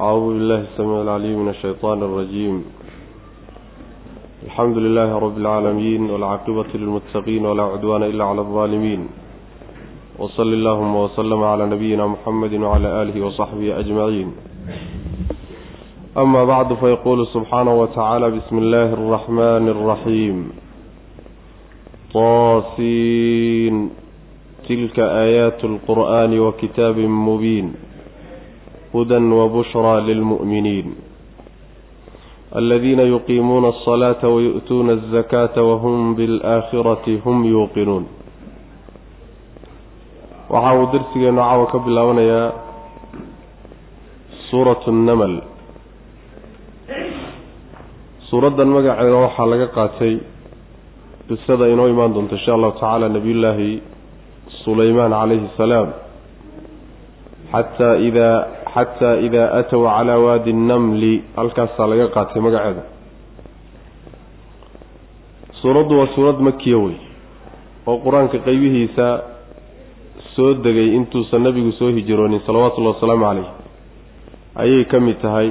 أعوذ بالله السميع العليم من الشيطان الرجيم الحمد لله رب العالمين والعاقبة للمتقين ولا عدوان إلا على الظالمين وصل اللهم وسلم على نبينا محمد وعلى آله وصحبه أجمعين أما بعد فيقول سبحانه وتعالى بسم الله الرحمن الرحيم طاسين تلك آيات القرآن وكتاب مبين هدى وبشرى للمؤمنين الذين يقيمون الصلاة ويؤتون الزكاة وهم بالآخرة هم يوقنون وحاو درسي نعاو كبلاونا يا سورة النمل سورة المقع وحا لك قاتي قصة إنو إيمان دونت إن شاء الله تعالى نبي الله سليمان عليه السلام حتى إذا xataa idaa aatow calaa waadi nnamli halkaasaa laga qaatay magaceeda. Suuraddu waa suurad makiya wey oo qur'aanka qeybihiisa soo degay intuusan nebigu soo hijroonin salawatullahi wasalaamu caleyh ayay ka mid tahay.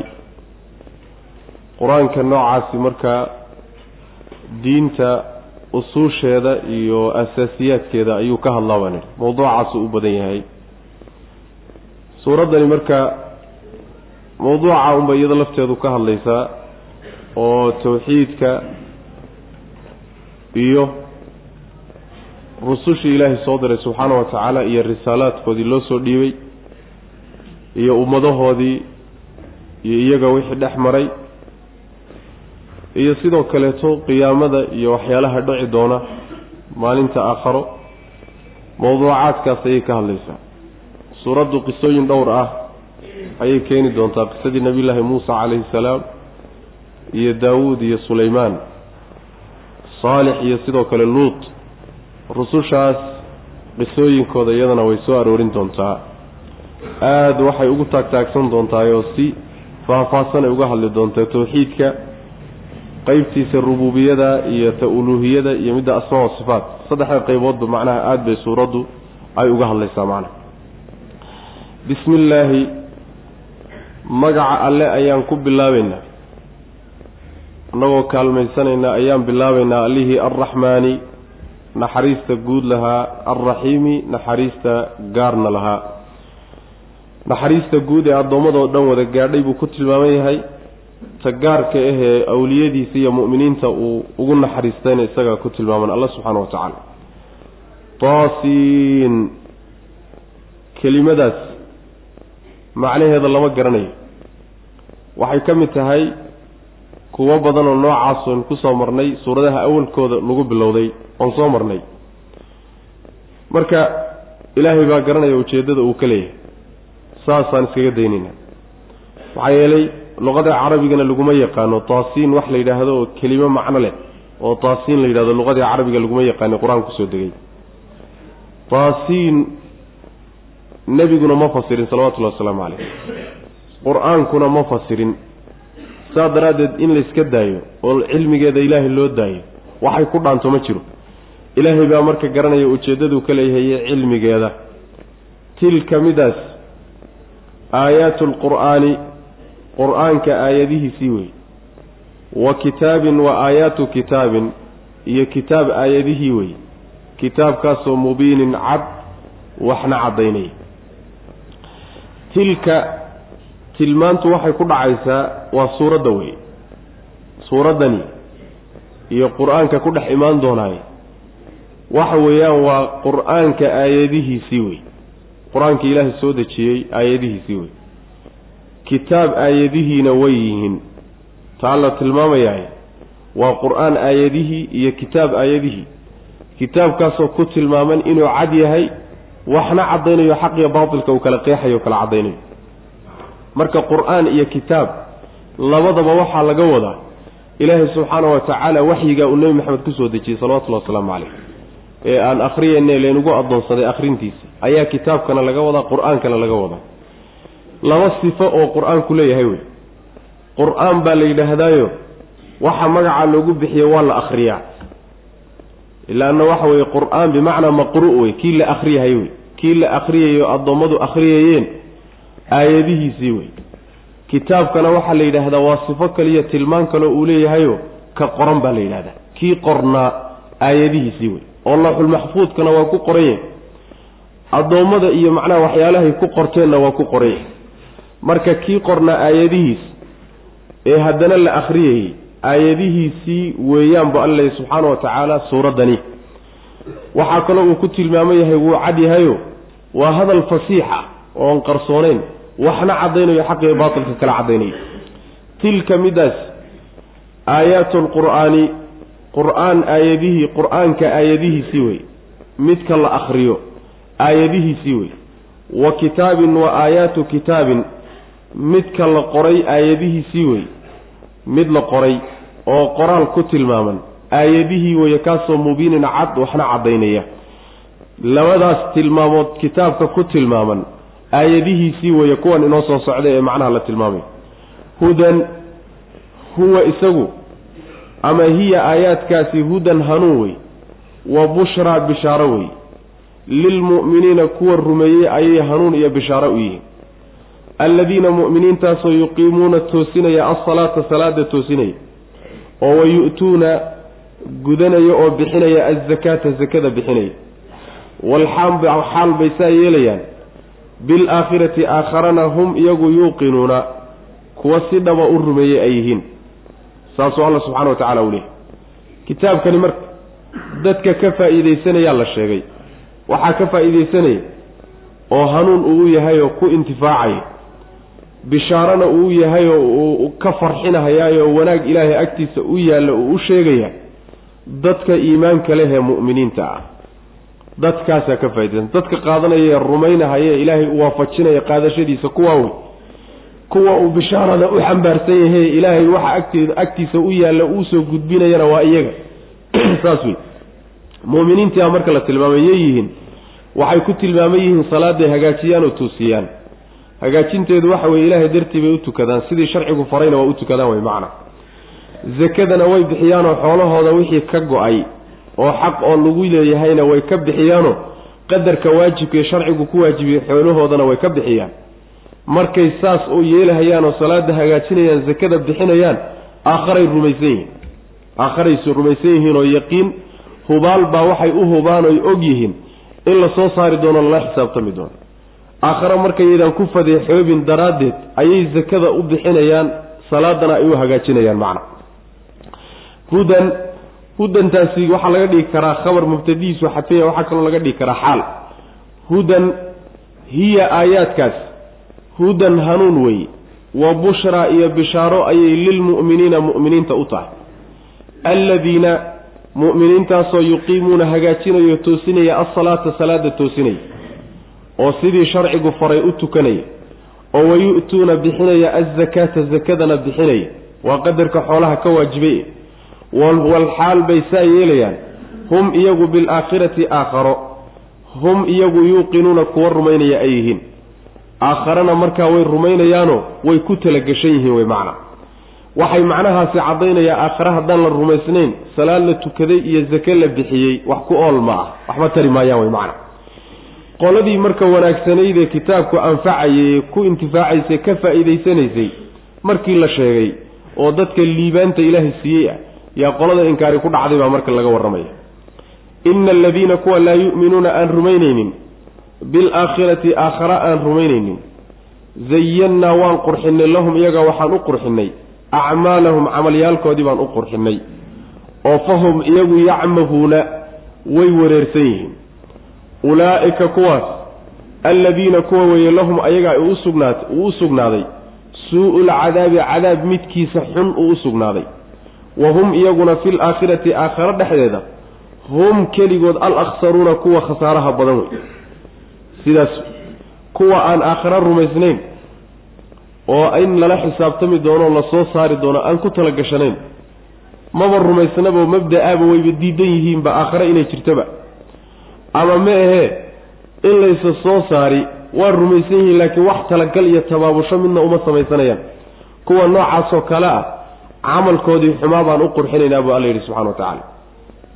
Qur'aanka noocaasi markaa diinta usuusheeda iyo asaasiyaadkeeda ayuu ka hadlaa baan idhi mawduucaasu u badan yahay suuraddani marka mawduuca unba iyada lafteedu ka hadlaysaa oo tawxiidka iyo rusushii ilaahay soo diray subxaana wa tacaala iyo risaalaadkoodii loo soo dhiibay iyo ummadahoodii iyo iyaga wixii dhex maray iyo sidoo kaleeto qiyaamada iyo waxyaalaha dhici doona maalinta aakharo mawduucaadkaas ayay ka hadlaysaa suuraddu qisooyin dhowr ah ayay keeni doontaa qisadii nebiyullaahi muusa calayhi salaam iyo daawuud iyo sulaymaan. Saalix iyo sidoo kale luut rusushaas qisooyinkooda iyadana way soo aroorin doontaa. Aada waxay ugu taagtaagsan doontaayoo si faahfaahsan ay uga hadli doontaa tawxiidka qeybtiisa rububiyada iyo ta-uluuhiyada iyo midda asmaa wa sifaat. Saddexda qayboodba macnaha aada bay suuraddu ay uga hadlaysaa macnaha bismi illaahi magaca alle ayaan ku bilaabaynaa. Annagoo kaalmaysanaynaa ayaan bilaabaynaa allihii arraxmaani naxariista guud lahaa alraxiimi naxariista gaarna lahaa. Naxariista guud ee addoommadoo dhan wada gaadhay buu ku tilmaaman yahay ta gaarka ahee awliyadiisa iyo mu'miniinta uu ugu naxariistayna isagaa ku tilmaaman alla subxaana wa tacaala taasiin kelimadaas macnaheeda lama garanayo. Waxay ka mid tahay kuwo badan oo noocaas oon ku soo marnay suuradaha awalkooda lagu bilowday oon soo marnay. Marka ilaahay baa garanaya ujeeddada uu ka leeyahay. Saasaan iskaga daynayna. Maxaa yeelay luqada carabigana laguma yaqaano taasiin wax la yidhaahdo oo kelimo macno leh oo taasiin la yidhahdo luqadii carabiga laguma yaqaano qur'aanka ku soo degay. Taasiin nebiguna ma fasirin salawatullahi wasalaamu calayh qur'aankuna ma fasirin. Saa daraaddeed in layska daayo oo cilmigeeda ilaahay loo daayo waxay ku dhaanto ma jiro. Ilaahay baa marka garanaya ujeeddaduu ka leeyahay cilmigeeda. Tilka midaas aayaatu lqur'aani qur'aanka aayadihiisii wey wa kitaabin wa aayaatu kitaabin iyo kitaab aayadihii wey kitaabkaasoo mubiinin cad waxna caddaynaya tilka tilmaantu waxay ku dhacaysaa waa suuradda wey. Suuraddani iyo qur'aanka ku dhex imaan doonaaye waxa weeyaan waa qur'aanka aayadihiisii wey. Qur'aanka ilaahay soo dejiyey aayadihiisii wey. Kitaab aayadihiina way yihiin. Taa la tilmaamayahay waa qur'aan aayadihii iyo kitaab aayadihii kitaabkaasoo ku tilmaaman inuu cad yahay waxna caddaynayo xaq iyo baatilka uu kala qeexayo o kala caddaynayo. Marka qur'aan iyo kitaab labadaba waxaa laga wadaa ilaahay subxaana wa tacaala waxyigaa uu nebi maxamed ku soo dejiyey salawatullahi wasalaamu calayh ee aan akhriyayne laynagu addoonsaday akhrintiisa ayaa kitaabkana laga wadaa qur'aankana laga wadaa. Laba sifo oo qur'aanku leeyahay wey qur'aan baa la yidhaahdaayo waxa magacaa loogu bixiye waa la akhriyaa ilaana waxa weeye qur'aan bimacnaa maqru' wey kii la akhriyahay wey kii la akhriyayo addoommadu akhriyayeen aayadihiisii wey kitaabkana waxaa la yidhaahdaa waa sifo kaliya tilmaan kaleo uu leeyahayo ka qoran baa la yidhahdaa kii qornaa aayadihiisii wey oo lawxulmaxfuudkana waa ku qoran yahay addoommada iyo macnaha waxyaalahay ku qorteenna waa ku qoran yahay marka kii qornaa aayadihiis ee haddana la akhriyayey aayadihiisii weeyaan bu leeyahy subxaana wa tacaala suuraddani. Waxaa kaloo uu ku tilmaaman yahay wuu cad yahayo waa hadal fasiixa oon qarsoonayn waxna caddaynayo xaqiiyo baatilka kala caddaynayo. Tilka midaas aayaatu lqur'aani qur'aan aayadihii qur'aanka aayadihiisii wey midka la akhriyo aayadihiisii wey wa kitaabin wa aayaatu kitaabin midka la qoray aayadihiisii wey mid la qoray oo qoraal ku tilmaaman. Aayadihii weeye kaasoo mubiinin cad waxna caddaynaya. Labadaas tilmaamood kitaabka ku tilmaaman. Aayadihiisii weeye kuwan inoo soo socda ee macnaha la tilmaamay. Hudan huwa isagu ama hiya aayaadkaasi hudan hanuun wey wa bushraa bishaaro wey. Lilmu'miniina kuwa rumeeyey ayay hanuun iyo bishaaro u yihiin alladiina mu'miniintaasoo yuqiimuuna toosinaya alsalaata salaada toosinaya oo wayu'tuuna gudanaya oo bixinaya azakaata sakada bixinaya. Walxaal bay saa yeelayaan. Bilaakhirati aakharana hum iyagu yuuqinuuna kuwa si dhaba u rumeeyey ay yihiin. Saasuu alla subxana wa tacala u leehay kitaabkani marka dadka ka faa'iidaysanayaa la sheegay. Waxaa ka faa'iidaysanaya oo hanuun uu yahay oo ku intifaacaya bishaarana uu yahay oo uu ka farxinahayaayo wanaag ilaahay agtiisa u yaalla uu u sheegaya dadka iimaanka leh ee mu'miniinta ah. Dadkaasaa ka faaidaysan dadka qaadanaya ee rumaynahaya ilaahay u waafajinaya qaadashadiisa kuwaa wey kuwa uu bishaarada u xambaarsan yahay ilaahay waxa agteeda agtiisa u yaalla uusoo gudbinayana waa iyaga. Saas wey mu'miniintii a marka la tilmaamay yay yihiin waxay ku tilmaaman yihiin salaaday hagaajiyaan oo toosiyaan hagaajinteedu waxa weye ilaahay dartii bay u tukadaan sidii sharcigu farayna waa u tukadaan way macna. Zakadana way bixiyaanoo xoolahooda wixii ka go'ay oo xaq oo lagu leeyahayna way ka bixiyaanoo qadarka waajibkaee sharcigu ku waajibiyey xoolahoodana way ka bixiyaan. Markay saas u yeelahayaan oo salaada hagaajinayaan zakada bixinayaan aakharay rumaysan yihiin. Aakharaysu rumaysan yihiin oo yaqiin hubaal baa waxay u hubaan oy og yihiin in la soo saari doono lala xisaabtami doono aakhare markayaydaan ku fadeexoobin daraaddeed ayay zakada u bixinayaan salaadana ay u hagaajinayaan macna. Hudan hudantaasi waxaa laga dhigi karaa khabar mubtadihiisu xadfaya waxaa kaloo laga dhigi karaa xaal. Hudan hiya aayaadkaas hudan hanuun weeye wa bushraa iyo bishaaro ayay lilmu'miniina mu'miniinta u tahay. Alladiina mu'miniintaasoo yuqiimuuna hagaajinayo toosinaya alsalaata salaada toosinaya oo sidii sharcigu faray u tukanaya oo wayu'tuuna bixinaya azakaata zakadana bixinaya. Waa qadarka xoolaha ka waajibay. Walxaal bay saa yeelayaan. Hum iyagu bilaakhirati aakharo. Hum iyagu yuuqinuuna kuwa rumaynaya ay yihiin. Aakharana markaa way rumaynayaanoo way ku talagashan yihiin wey macna. Waxay macnahaasi caddaynayaa aakhare haddaan la rumaysnayn salaad la tukaday iyo zake la bixiyey wax ku ool ma ah. Waxba tari maayaan wey macna qoladii marka wanaagsanayd ee kitaabku anfacayay ee ku intifaacaysay ka faa'iidaysanaysay markii la sheegay oo dadka liibaanta ilaahay siiyey ah yaa qolada inkaari ku dhacday baa marka laga warramaya. Ina aladiina kuwa laa yu'minuuna aan rumaynaynin bilaakhirati aakhara aan rumaynaynin. Zayannaa waan qurxinay lahum iyaga waxaan u qurxinay acmaalahum camalyaalkoodii baan u qurxinay oo fahum iyagu yacmahuuna way wareersan yihiin ulaa'ika kuwaas alladiina kuwa weeye lahum ayagaa uu u sugnaaday. Suu-u lcadaabi cadaab midkiisa xun uu u sugnaaday. Wa hum iyaguna fil aakhirati aakharo dhexdeeda hum keligood al akhsaruuna kuwa khasaaraha badan wey sidaas kuwa aan aakharo rumaysnayn oo in lala xisaabtami doono la soo saari doono aan ku tala gashanayn maba rumaysnaba mabda-aaba wayba diidan yihiinba aakhare inay jirtoba ama ma ahee in laysa soo saari waa rumaysan yihiin laakiin wax talagal iyo tabaabusho midna uma samaysanayaan. Kuwa noocaasoo kale ah camalkoodii xumaa baan u qurxinaynaa buu alla yidhi subxana wa tacaala.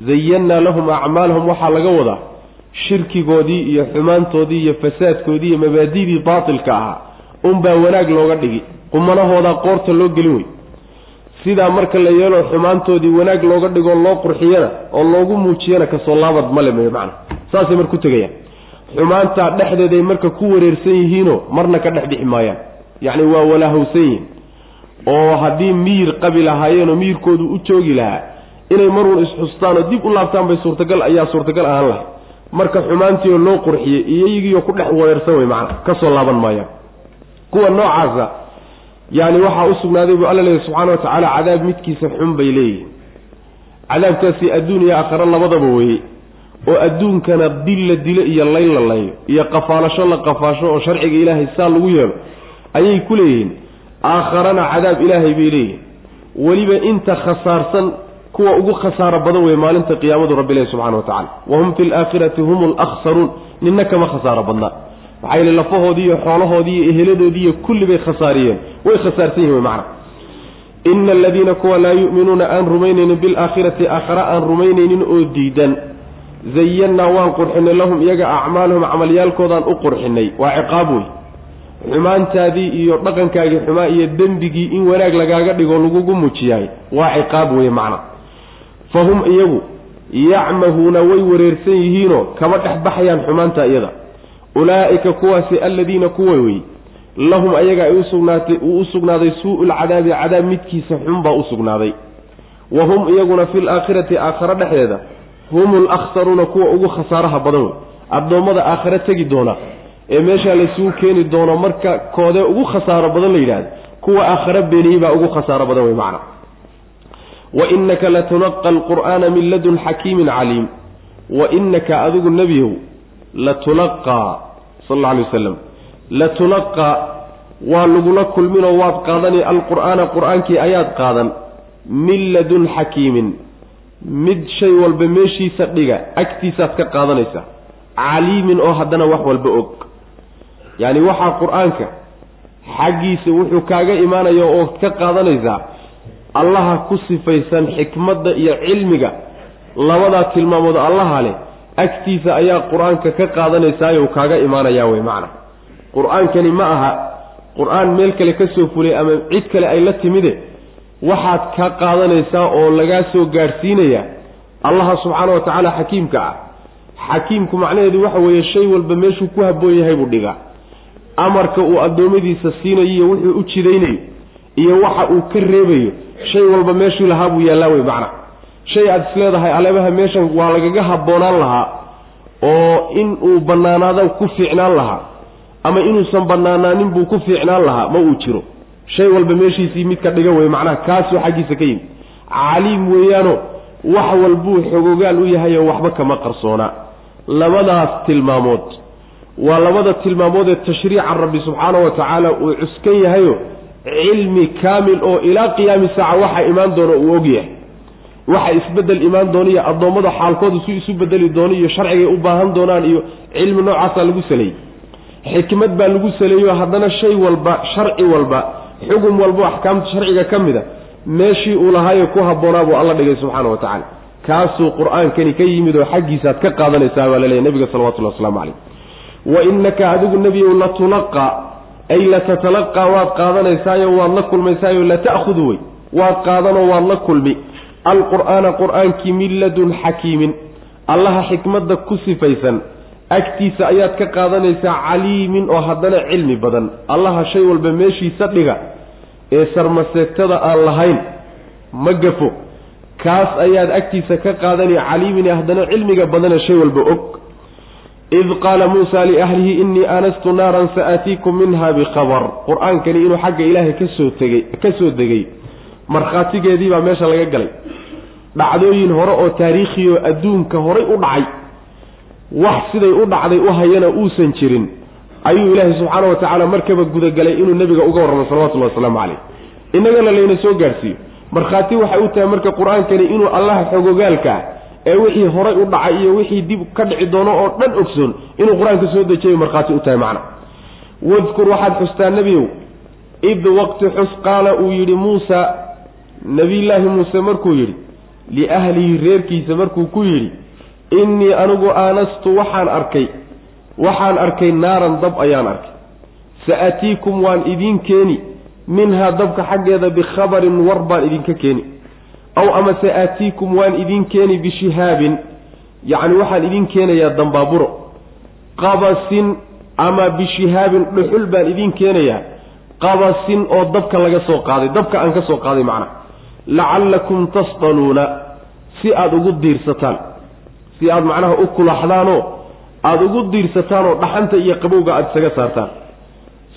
Zayannaa lahum acmaalahum waxaa laga wadaa shirkigoodii iyo xumaantoodii iyo fasaadkoodii iyo mabaadidii baatilka ahaa unbaa wanaag looga dhigi qumanahoodaa qoorta loo gelin wey sidaa marka la yeelo xumaantoodii wanaag looga dhigoo loo qurxiyana oo loogu muujiyana ka soo laabad male meyo macna. Saasay marka ku tegayaan. Xumaantaa dhexdeeday marka ku wareersan yihiinoo marna ka dhex bixi maayaan. Yacni waa walaahowsan yihiin. Oo haddii miyir qabi lahaayeenoo miyirkoodu u joogi lahaa inay marun isxustaan oo dib u laabtaan bay suurtagal ayaa suurtagal ahaan lahay marka xumaantiioo loo qurxiyey iyagiioo ku dhex wareersan wey macna ka soo laaban maayaan. Kuwa noocaasa yani waxaa u sugnaaday buu alla leeyahy subxaana wa tacaala cadaab midkiisa xun bay leeyihiin cadaabkaasi adduun iyo aakhare labadaba weye oo adduunkana dil la dilo iyo layn la layo iyo qafaalasho la qafaasho oo sharciga ilaahay saa lagu yeelo ayay ku leeyihiin. Aakharana cadaab ilaahay bay leeyihiin weliba inta khasaarsan kuwa ugu khasaaro badan weye maalinta qiyaamadu rabbi ilahi subxana wa tacala wahum fi laakhirati hum alakhsaruun nina kama khasaaro badnaa maxaa yeele lafahoodii iyo xoolahoodii iyo eheladoodii iyo kulli bay khasaariyeen. Way khasaarsan yihiin macna. Ina aladiina kuwa laa yu'minuuna aan rumaynaynin bilaakhirati aakhare aan rumaynaynin oo diidan. Zayannaa waan qurxinay lahum iyaga acmaalahum camalyaalkoodaan u qurxinay waa ciqaab wey xumaantaadii iyo dhaqankaagii xumaa iyo dembigii in wanaag lagaaga dhigo lagugu muujiyahay waa ciqaab weye macna. Fa hum iyagu yacmahuuna way wareersan yihiinoo kama dhex baxayaan xumaanta iyada ulaa'ika kuwaasi aladiina kuwa wey lahum ayaga ay usugnaatay uu u sugnaaday suu lcadaabi cadaab midkiisa xun baa u sugnaaday. Wa hum iyaguna fi laakhirati aakhare dhexdeeda hum lakhsaruuna kuwa ugu khasaaraha badan wey addoommada aakhare tegi doona ee meeshaa laysugu keeni doono marka koodee ugu khasaaro badan la yidhahda kuwa aakhare beeniyey baa ugu khasaaro badan wey macna. Wa inaka latulaqa alqur'aana min ladun xakiimin caliim. Wa inaka adigu nebiyow latulaqaa sal alla alay wasalam latulaqa waa lagula kulminoo waad qaadani alqur'aana qur'aankii ayaad qaadan. Min ladun xakiimin mid shay walba meeshiisa dhiga agtiisaad ka qaadanaysaa caliimin oo haddana wax walba og. Yacni waxaa qur'aanka xaggiisa wuxuu kaaga imaanaya oo ka qaadanaysaa allaha ku sifaysan xikmadda iyo cilmiga labadaa tilmaamood allaha leh agtiisa ayaa qur'aanka ka qaadanaysaayou kaaga imaanayaa wey macna. Qur'aankani ma aha qur'aan meel kale ka soo fulay ama cid kale ay la timide waxaad ka qaadanaysaa oo lagaa soo gaadhsiinayaa allaha subxaana wa tacaala xakiimka ah. Xakiimku macnaheedu waxa weeye shay walba meeshuu ku habboon yahay buu dhigaa. Amarka uu addoommadiisa siinayo iyo wuxuu u jidaynayo iyo waxa uu ka reebayo shay walba meeshuu lahaa buu yaallaa wey macna shay aada isleedahay aleebaha meeshan waa lagaga habboonaan lahaa oo in uu bannaanaado ku fiicnaan lahaa ama inuusan bannaanaanin buu ku fiicnaan lahaa ma uu jiro. Shay walba meeshiisii mid ka dhiga wey macnaha kaasuu xaggiisa ka yimid. Caliim weeyaano wax walbuu xogogaal u yahay oo waxba kama qarsoona labadaas tilmaamood waa labada tilmaamood ee tashriica rabbi subxaana wa tacaala uu cuskan yahayo cilmi kaamil oo ilaa qiyaami saaca waxa imaan doono uu og yahay waxa isbeddel imaan doona iyo addoommada xaalkooda su isu bedeli doono iyo sharcigay u baahan doonaan iyo cilmi noocaasaa lagu saleeyey xikmad baa lagu saleeyo haddana shay walba sharci walba xugum walbo axkaamta sharciga ka mid a meeshii uu lahaayo ku habboonaa buu alla dhigay subxaana wa tacaala. Kaasuu qur'aankani ka yimid oo xaggiisaaad ka qaadanaysaa baa laleeyahy nabiga salawatullahi waslamu calayh. Wa innaka adigu nebiyow latulaqa ay latatalaqaa waad qaadanaysaayo waad la kulmaysaayo lata'khudu wey. Waad qaadanoo waad la kulmi alqur'aana qur'aankii min ladun xakiimin allaha xikmadda ku sifaysan. Agtiisa ayaad ka qaadanaysaa caliimin oo haddana cilmi badan. Allaha shay walba meeshiisa dhiga. Ee sarmaseegtada aan lahayn ma gafo. Kaas ayaad agtiisa ka qaadanaya caliimin ee haddana cilmiga badane shay walba og. Id qaala muusa liahlihi innii aanastu naaran sa'aatiikum minha bikhabar qur'aankani inuu xagga ilaahay ka soo tegey ka soo degay. Markhaatigeedii baa meesha laga galay dhacdooyin hore oo taariikhiyo adduunka horay u dhacay wax siday u dhacday u hayana uusan jirin ayuu ilaahay subxaana wa tacaala markaba gudagalay inuu nebiga uga warramo salawatullahi wasalaamu caleyh innagana layna soo gaadhsiiyo markhaati waxay u tahay marka qur'aankani inuu allaha ah ee wixii horay u dhacay iyo wixii dib ka dhici doono oo dhan ogsoon inuu qur'aanka soo dejiyayo markhaati u tahay macna. Wadkur waxaad xustaa nebiyow id waqti xus qaala uu yidhi muusa nebiyullaahi muuse markuu yidhi liahlihi reerkiisa markuu ku yidhi innii anigu aanastu waxaan arkay waxaan arkay naaran dab ayaan arkay. Sa-atiikum waan idiin keeni minhaa dabka xaggeeda bikhabarin war baan idinka keeni. Aw amase aatiikum waan idin keeni bishihaabin yacni waxaan idin keenayaa dambaaburo. Qabasin ama bishihaabin dhuxul baan idin keenayaa qabasin oo dabka laga soo qaaday dabka aan ka soo qaaday macnaha lacallakum tasdaluuna si aada ugu diirsataan si aada macnaha u kulaxdaanoo aada ugu diirsataan oo dhaxanta iyo qabowga aada isaga saartaan.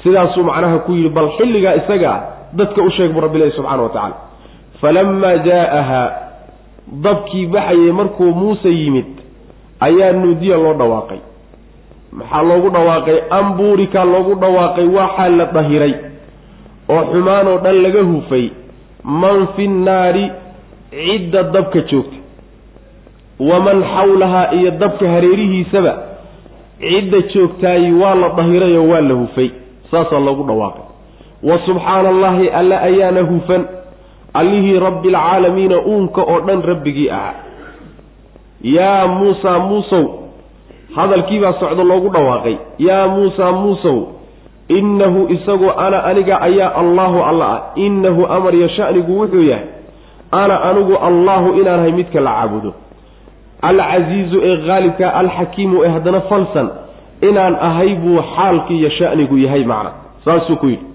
Sidaasuu macnaha ku yidhi bal xilligaa isaga ah dadka u sheeg buu rabbi ilahi subxana wa tacaala. Falammaa jaa'ahaa dabkii baxayay markuu muuse yimid ayaa nuudiya loo dhawaaqay. Maxaa loogu dhawaaqay? Ambuurikaa loogu dhawaaqay waxaa la dahiray oo xumaan oo dhan laga hufay man fi nnaari cidda dabka joogta. Waman xawlahaa iyo dabka hareerihiisaba cidda joogtaayi waa la dahirayoo waa la hufay. Saasaa loogu dhawaaqay. Wa subxaana allaahi alle ayaana hufan. Allihii rabbi alcaalamiina uunka oo dhan rabbigii ahaa. Yaa muusaa muusow hadalkiibaa socdo loogu dhawaaqay. Yaa muusaa muusow innahu isagu ana aniga ayaa allaahu alla ah. Innahu amar yo shanigu wuxuu yahay ana anigu allaahu inaanahay midka la caabudo. Alcasiizu ee haalibka alxakiimu ee haddana falsan inaan ahay buu xaalkii iyo shanigu yahay macna. Saasuu ku yidhi.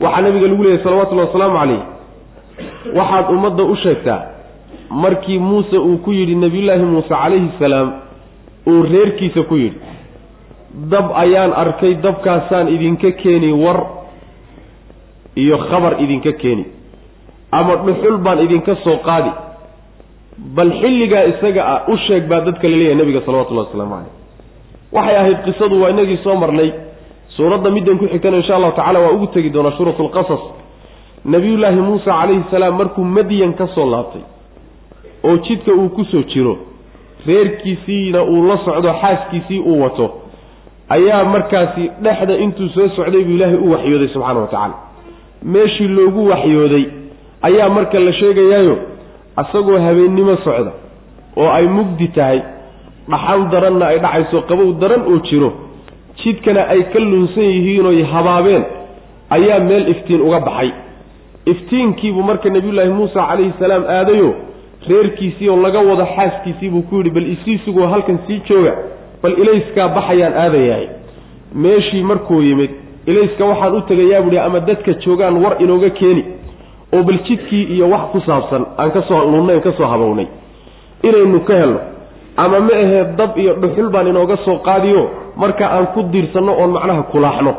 Waxaa nabiga lagu leeyahy salawatullahi wasalaamu calayh waxaad ummadda u sheegtaa markii muuse uu ku yidhi nebiyullaahi muuse calayhi salaam uu reerkiisa ku yidhi dab ayaan arkay dabkaasaan idinka keeni war iyo khabar idinka keeni. Ama dhuxul baan idinka soo qaadi. Bal xilligaa isaga ah u sheeg baa dadka la leeyahay nebiga salawatullahi wasalaamu calayh. Waxay ahayd qisadu waa inagii soo marnay. Suuradda middan ku xigtana insha allahu tacala waa ugu tegi doonaa suuratu lqasas nabiyullaahi muuse calayhi salaam markuu madyan ka soo laabtay oo jidka uu ku soo jiro reerkiisiina uu la socdo xaaskiisii uu wato ayaa markaasi dhexda intuu soo socday buu ilaahay u waxyooday subxaana wa tacaala. Meeshii loogu waxyooday ayaa marka la sheegayaayo asagoo habeennimo socda oo ay mugdi tahay dhaxan daranna ay dhacayso qabow daran oo jiro jidkana ay ka lunsan yihiinoy habaabeen ayaa meel iftiin uga baxay. Iftiinkiibuu marka nebiyullaahi muusa calayhi salaam aadayo reerkiisii oo laga wado xaaskiisii buu ku yidhi bal isiisigoo halkan sii jooga bal ilayskaa baxayaan aadayahay. Meeshii markuu yimid ilayska waxaan u tegayaa buuhi ama dadka joogaan war inooga keeni oo bal jidkii iyo wax ku saabsan aan ka soo lunnay ka soo habownay. Inaynu ka helno ama ma ahee dab iyo dhuxul baan inooga soo qaadiyo marka aan ku diirsanno oon macnaha kulaaxno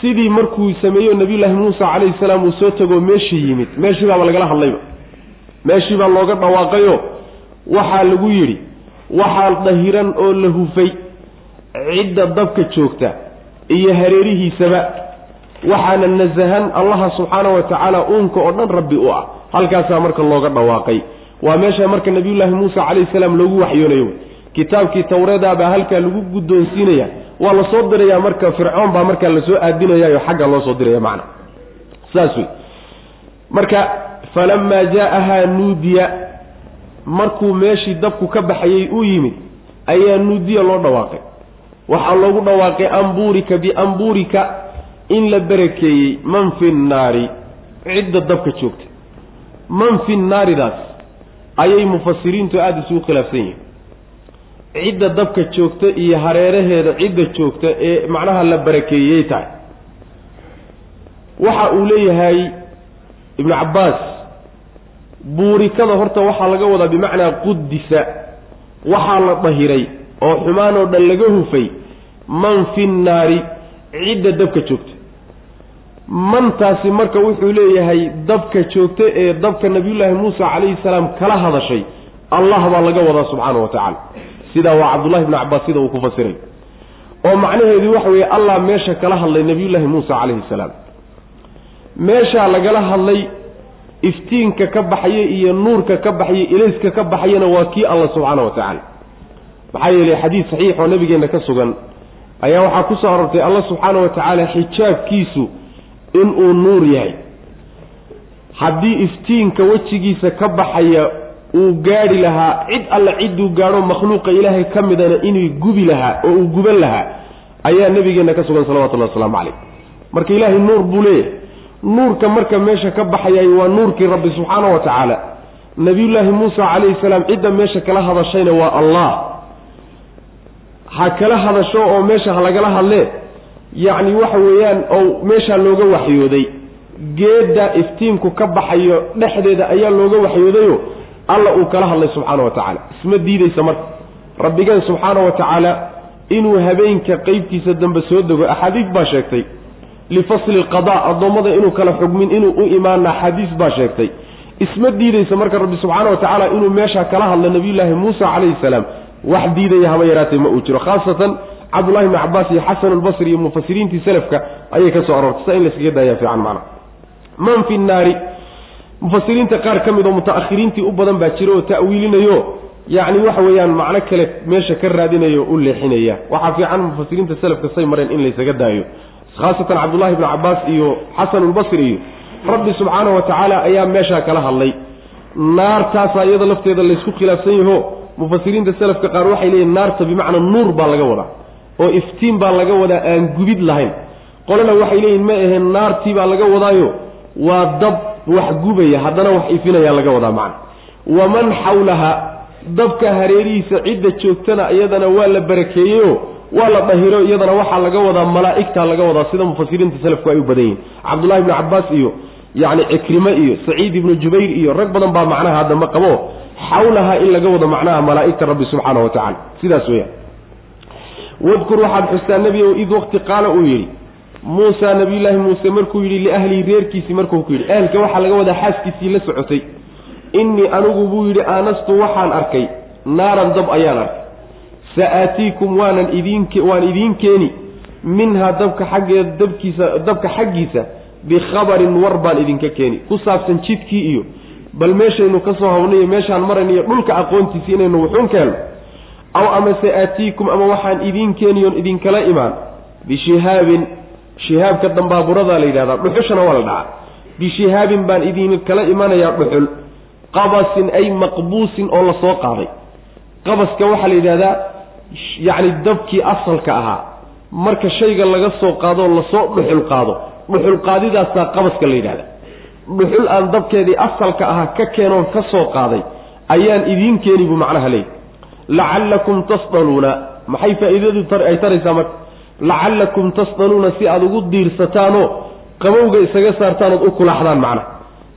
sidii markuu sameeyo nabiyullaahi muusa calayhi salaam uu soo tegoo meeshii yimid meeshii baaba lagala hadlayba. Meeshii baa looga dhawaaqayo waxaa lagu yidhi waxaa dahiran oo la hufay cidda dabka joogta iyo hareerihiisaba waxaana nasahan allaha subxaana wa tacaala uunka oo dhan rabbi u ah. Halkaasaa marka looga dhawaaqay. Waa meesha marka nabiyullaahi muusa calayhi salaam loogu waxyoonayo. Kitaabkii tawreedaa baa halkaa lagu guddoonsiinaya. Waa la soo dirayaa marka fircoon baa markaa la soo aadinayayo xagga loo soo diraya macna. Saas wey marka falamaa jaa'ahaa nuudiya markuu meeshii dabku ka baxayey uu yimid ayaa nuudiya loo dhawaaqay. Waxaa loogu dhawaaqay ambuurika biambuurika in la barakeeyey man fi nnaari cidda dabka joogta. Man fi nnaaridaas ayay mufasiriintu aada isugu khilaafsan yihiin. Cidda dabka joogta iyo hareeraheeda cidda joogta ee macnaha la barakeeyey tahay. Waxa uu leeyahay ibnu cabbaas buurikada horta waxaa laga wadaa bimacnaa qudisa waxaa la dahiray oo xumaan oo dhan laga hufay man fi nnaari cidda dabka joogta. Mantaasi marka wuxuu leeyahay dabka joogta ee dabka nabiyullaahi muusa calayhi salaam kala hadashay allah baa laga wadaa subxaana wa tacaala. Sidaa waa cabdullahi bni cabbaas sida uu ku fasiray. Oo macnaheedu waxa weeye allah meesha kala hadlay nabiyullaahi muusa calayhi salaam. Meeshaa lagala hadlay iftiinka ka baxaya iyo nuurka ka baxaya ilayska ka baxayana waa kii allah subxaana wa tacaala maxaa yeelay xadiis saxiix oo nabigeenna ka sugan ayaa waxaa ku soo arortay allah subxaana wa tacaala xijaabkiisu inuu nuur yahay. Haddii iftiinka wejigiisa ka baxaya uu gaadhi lahaa cid alle cidduu gaadho makhluuqa ilaahay ka midana inuu gubi lahaa oo uu guban lahaa ayaa nabigeenna ka sugan salawatullahi wasalaamu calayh. Marka ilaahay nuur buu leeyahay nuurka marka meesha ka baxayay waa nuurkii rabbi subxaana wa tacaala. Nabiyullaahi muusa calayhi salaam cidda meesha kala hadashayna waa allah. Ha kala hadasho oo meesha ha lagala hadlee yacni waxa weeyaan oo meeshaa looga waxyooday. Geedda iftiinku ka baxayo dhexdeeda ayaa looga waxyoodayo alla uu kala hadlay subxaana wa tacaala. Isma diidaysa marka. Rabbigeen subxaana wa tacaala inuu habeenka qeybtiisa dambe soo dego axaadiis baa sheegtay lifasli lqada addoommada inuu kala xugmin inuu u imaana axaadiis baa sheegtay. Isma diidaysa marka rabbi subxaana wa tacaala inuu meesha kala hadlo nabiyullaahi muusa calayhi salaam. Wax diidaya haba yaraatee ma uu jiro. Khaasatan cabdullahi bni cabaas iyo xasan albasri iyo mufasiriintii salafka ayay ka soo aroortay. Sa in layskaga daaya fiican macna man fi nnaari? Mufasiriinta qaar ka mid oo mutaakhiriintii u badan baa jira oo ta'wiilinayo. Yacni waxa weeyaan macno kale meesha ka raadinayo o u leexinaya. Waxaa fiican mufasiriinta salafka say mareen in laysaga daayo khaasatan cabdullahi bni cabaas iyo xasanulbasri iyo rabbi subxaanahu wa tacaala ayaa meeshaa kala hadlay. Naartaasaa iyada lafteeda laysku khilaafsan yaho mufasiriinta salafka qaar waxay leeyihiin naarta bimacnaa nuur baa laga wadaa oo iftiin baa laga wadaa aan gubid lahayn. Qolena waxay leeyihiin ma aheen naartii baa laga wadaayo. Waa dab wax gubaya haddana wax ifinayaa laga wadaa macna. Waman xawlaha dabka hareerihiisa cidda joogtana iyadana waa la barakeeyeyo waa la dhahiro iyadana waxaa laga wadaa malaa'igtaa laga wadaa sida mufasiriinta salafku ay u badan yihiin cabdullahi ibni cabbaas iyo yacni cikrime iyo saciid ibnu jubayr iyo rag badan baa macnaha haddama qabo. Xawlaha in laga wado macnaha malaa'igta rabbi subxaana wa tacala sidaas weeyaan. Wadkur waxaad xustaa nebi ow id waqti qaala uu yidhi muusa nabiyullaahi muuse markuu yidhi liahlihi reerkiisii markuu ku yidhi ehelka waxaa laga wadaa xaaskiisii la socotay. Innii anigu buu yidhi aanastu waxaan arkay naaran dab ayaan arkay sa aatiikum waanan idiin waan idiin keeni minhaa dabka xaggeeda dabkiisa dabka xaggiisa bikhabarin war baan idinka keeni. Ku saabsan jidkii iyo bal meeshaynu ka soo hawnayo meeshaan marayniyo dhulka aqoontiisi inaynu wuxuun keenno aw amase aatiikum ama waxaan idiin keeniyoon idinkala imaan. Bishihaabin shihaabka dambaaburada la yidhahdaa dhuxushana waa la dhacaa. Bishihaabin baan idinkala imanayaa dhuxul. Qabasin ay maqbuusin oo la soo qaaday. Qabaska waxaa la yidhahdaa yacni dabkii asalka ahaa marka shayga laga soo qaadoo la soo dhuxul qaado. Dhuxul qaadidaasaa qabaska la yidhahda dhuxul aan dabkeedii asalka ahaa ka keenoon ka soo qaaday ayaan idiin keeni buu macnaha leeyay lacallakum tasdaluuna maxay faa'iidadu ay taraysaa marka? Lacallakum tasdaluuna si aada ugu diirsataanoo qabowga isaga saartaanood u kulaxdaan macnaha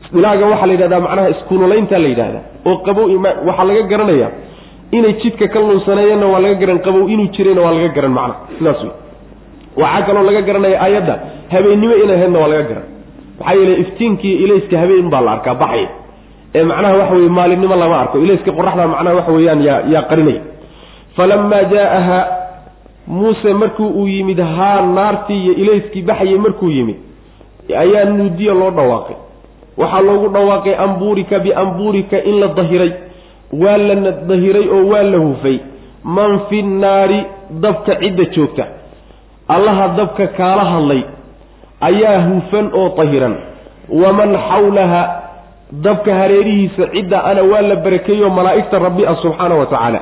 isdilaaga waxaa la yidhahdaa macnaha iskululayntaa la yidhahdaa. Oo qabow waxaa laga garanayaa inay jidka ka lunsaneeyeenna waa laga garan qabow inuu jirayna waa laga garan macnaha sidaas wey waxaa kaloo laga garanaya aayadda habeennimo inay haydna waa laga garan. Maxaa yeele iftiinkii ilayska habeen baa la arkaa baxaya ee macnaha waxa weye maalinimo lama arko. Ilayska qoraxda macnaha waxa weeyaan yaa yaa qarinaya. Falamaa jaa'aha muuse markuu uu yimid haa naartii iyo ilayskii baxayay markuu yimid ayaa nuudiya loo dhawaaqay. Waxaa loogu dhawaaqay ambuurika biambuurika in la dahiray waa la dahiray oo waa la hufay. Man fi nnaari dabka cidda joogta. Allaha dabka kaala hadlay ayaa hufan oo dahiran waman xawlaha dabka hareerihiisa cidda ana waa la barakeeyo malaa'igta rabbi ah subxaana wa tacaala.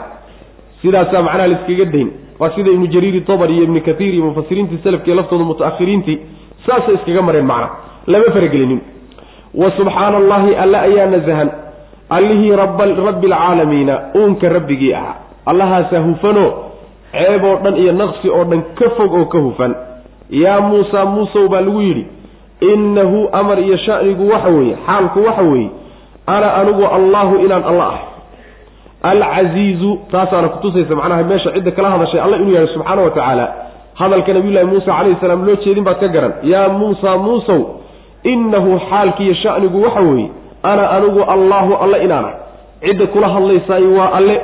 Sidaasaa macnaha laiskaga dayn. Waa sida ibnu jariiri tobar iyo ibnu katiir iyo mufasiriintii salafka iyo laftooda mutaakhiriintii saasay iskaga mareen macna. Lama faragelinin. Wa subxaana allahi alla ayaa nasahan allihii rabbi alcaalamiina uunka rabbigii ahaa. Allahaasaa hufanoo ceeb oo dhan iyo naqsi oo dhan ka fog oo ka hufan. Yaa muusa muusow baa lagu yidhi innahu amar iyo shanigu waxa weeye xaalku waxa weeye ana anigu allahu inaan alla ahay. Alcasiizu taasaana kutusaysa macnaha meesha cidda kala hadashay alla inuu yahay subxaana wa tacaala hadalka nabiyullaahi muusa calayhi salaam loo jeedin baad ka garan. Yaa muusa muusow innahu xaalkiiyo shanigu waxa weeye ana anigu allaahu alle inaan ahay cidda kula hadlaysaayo waa alle.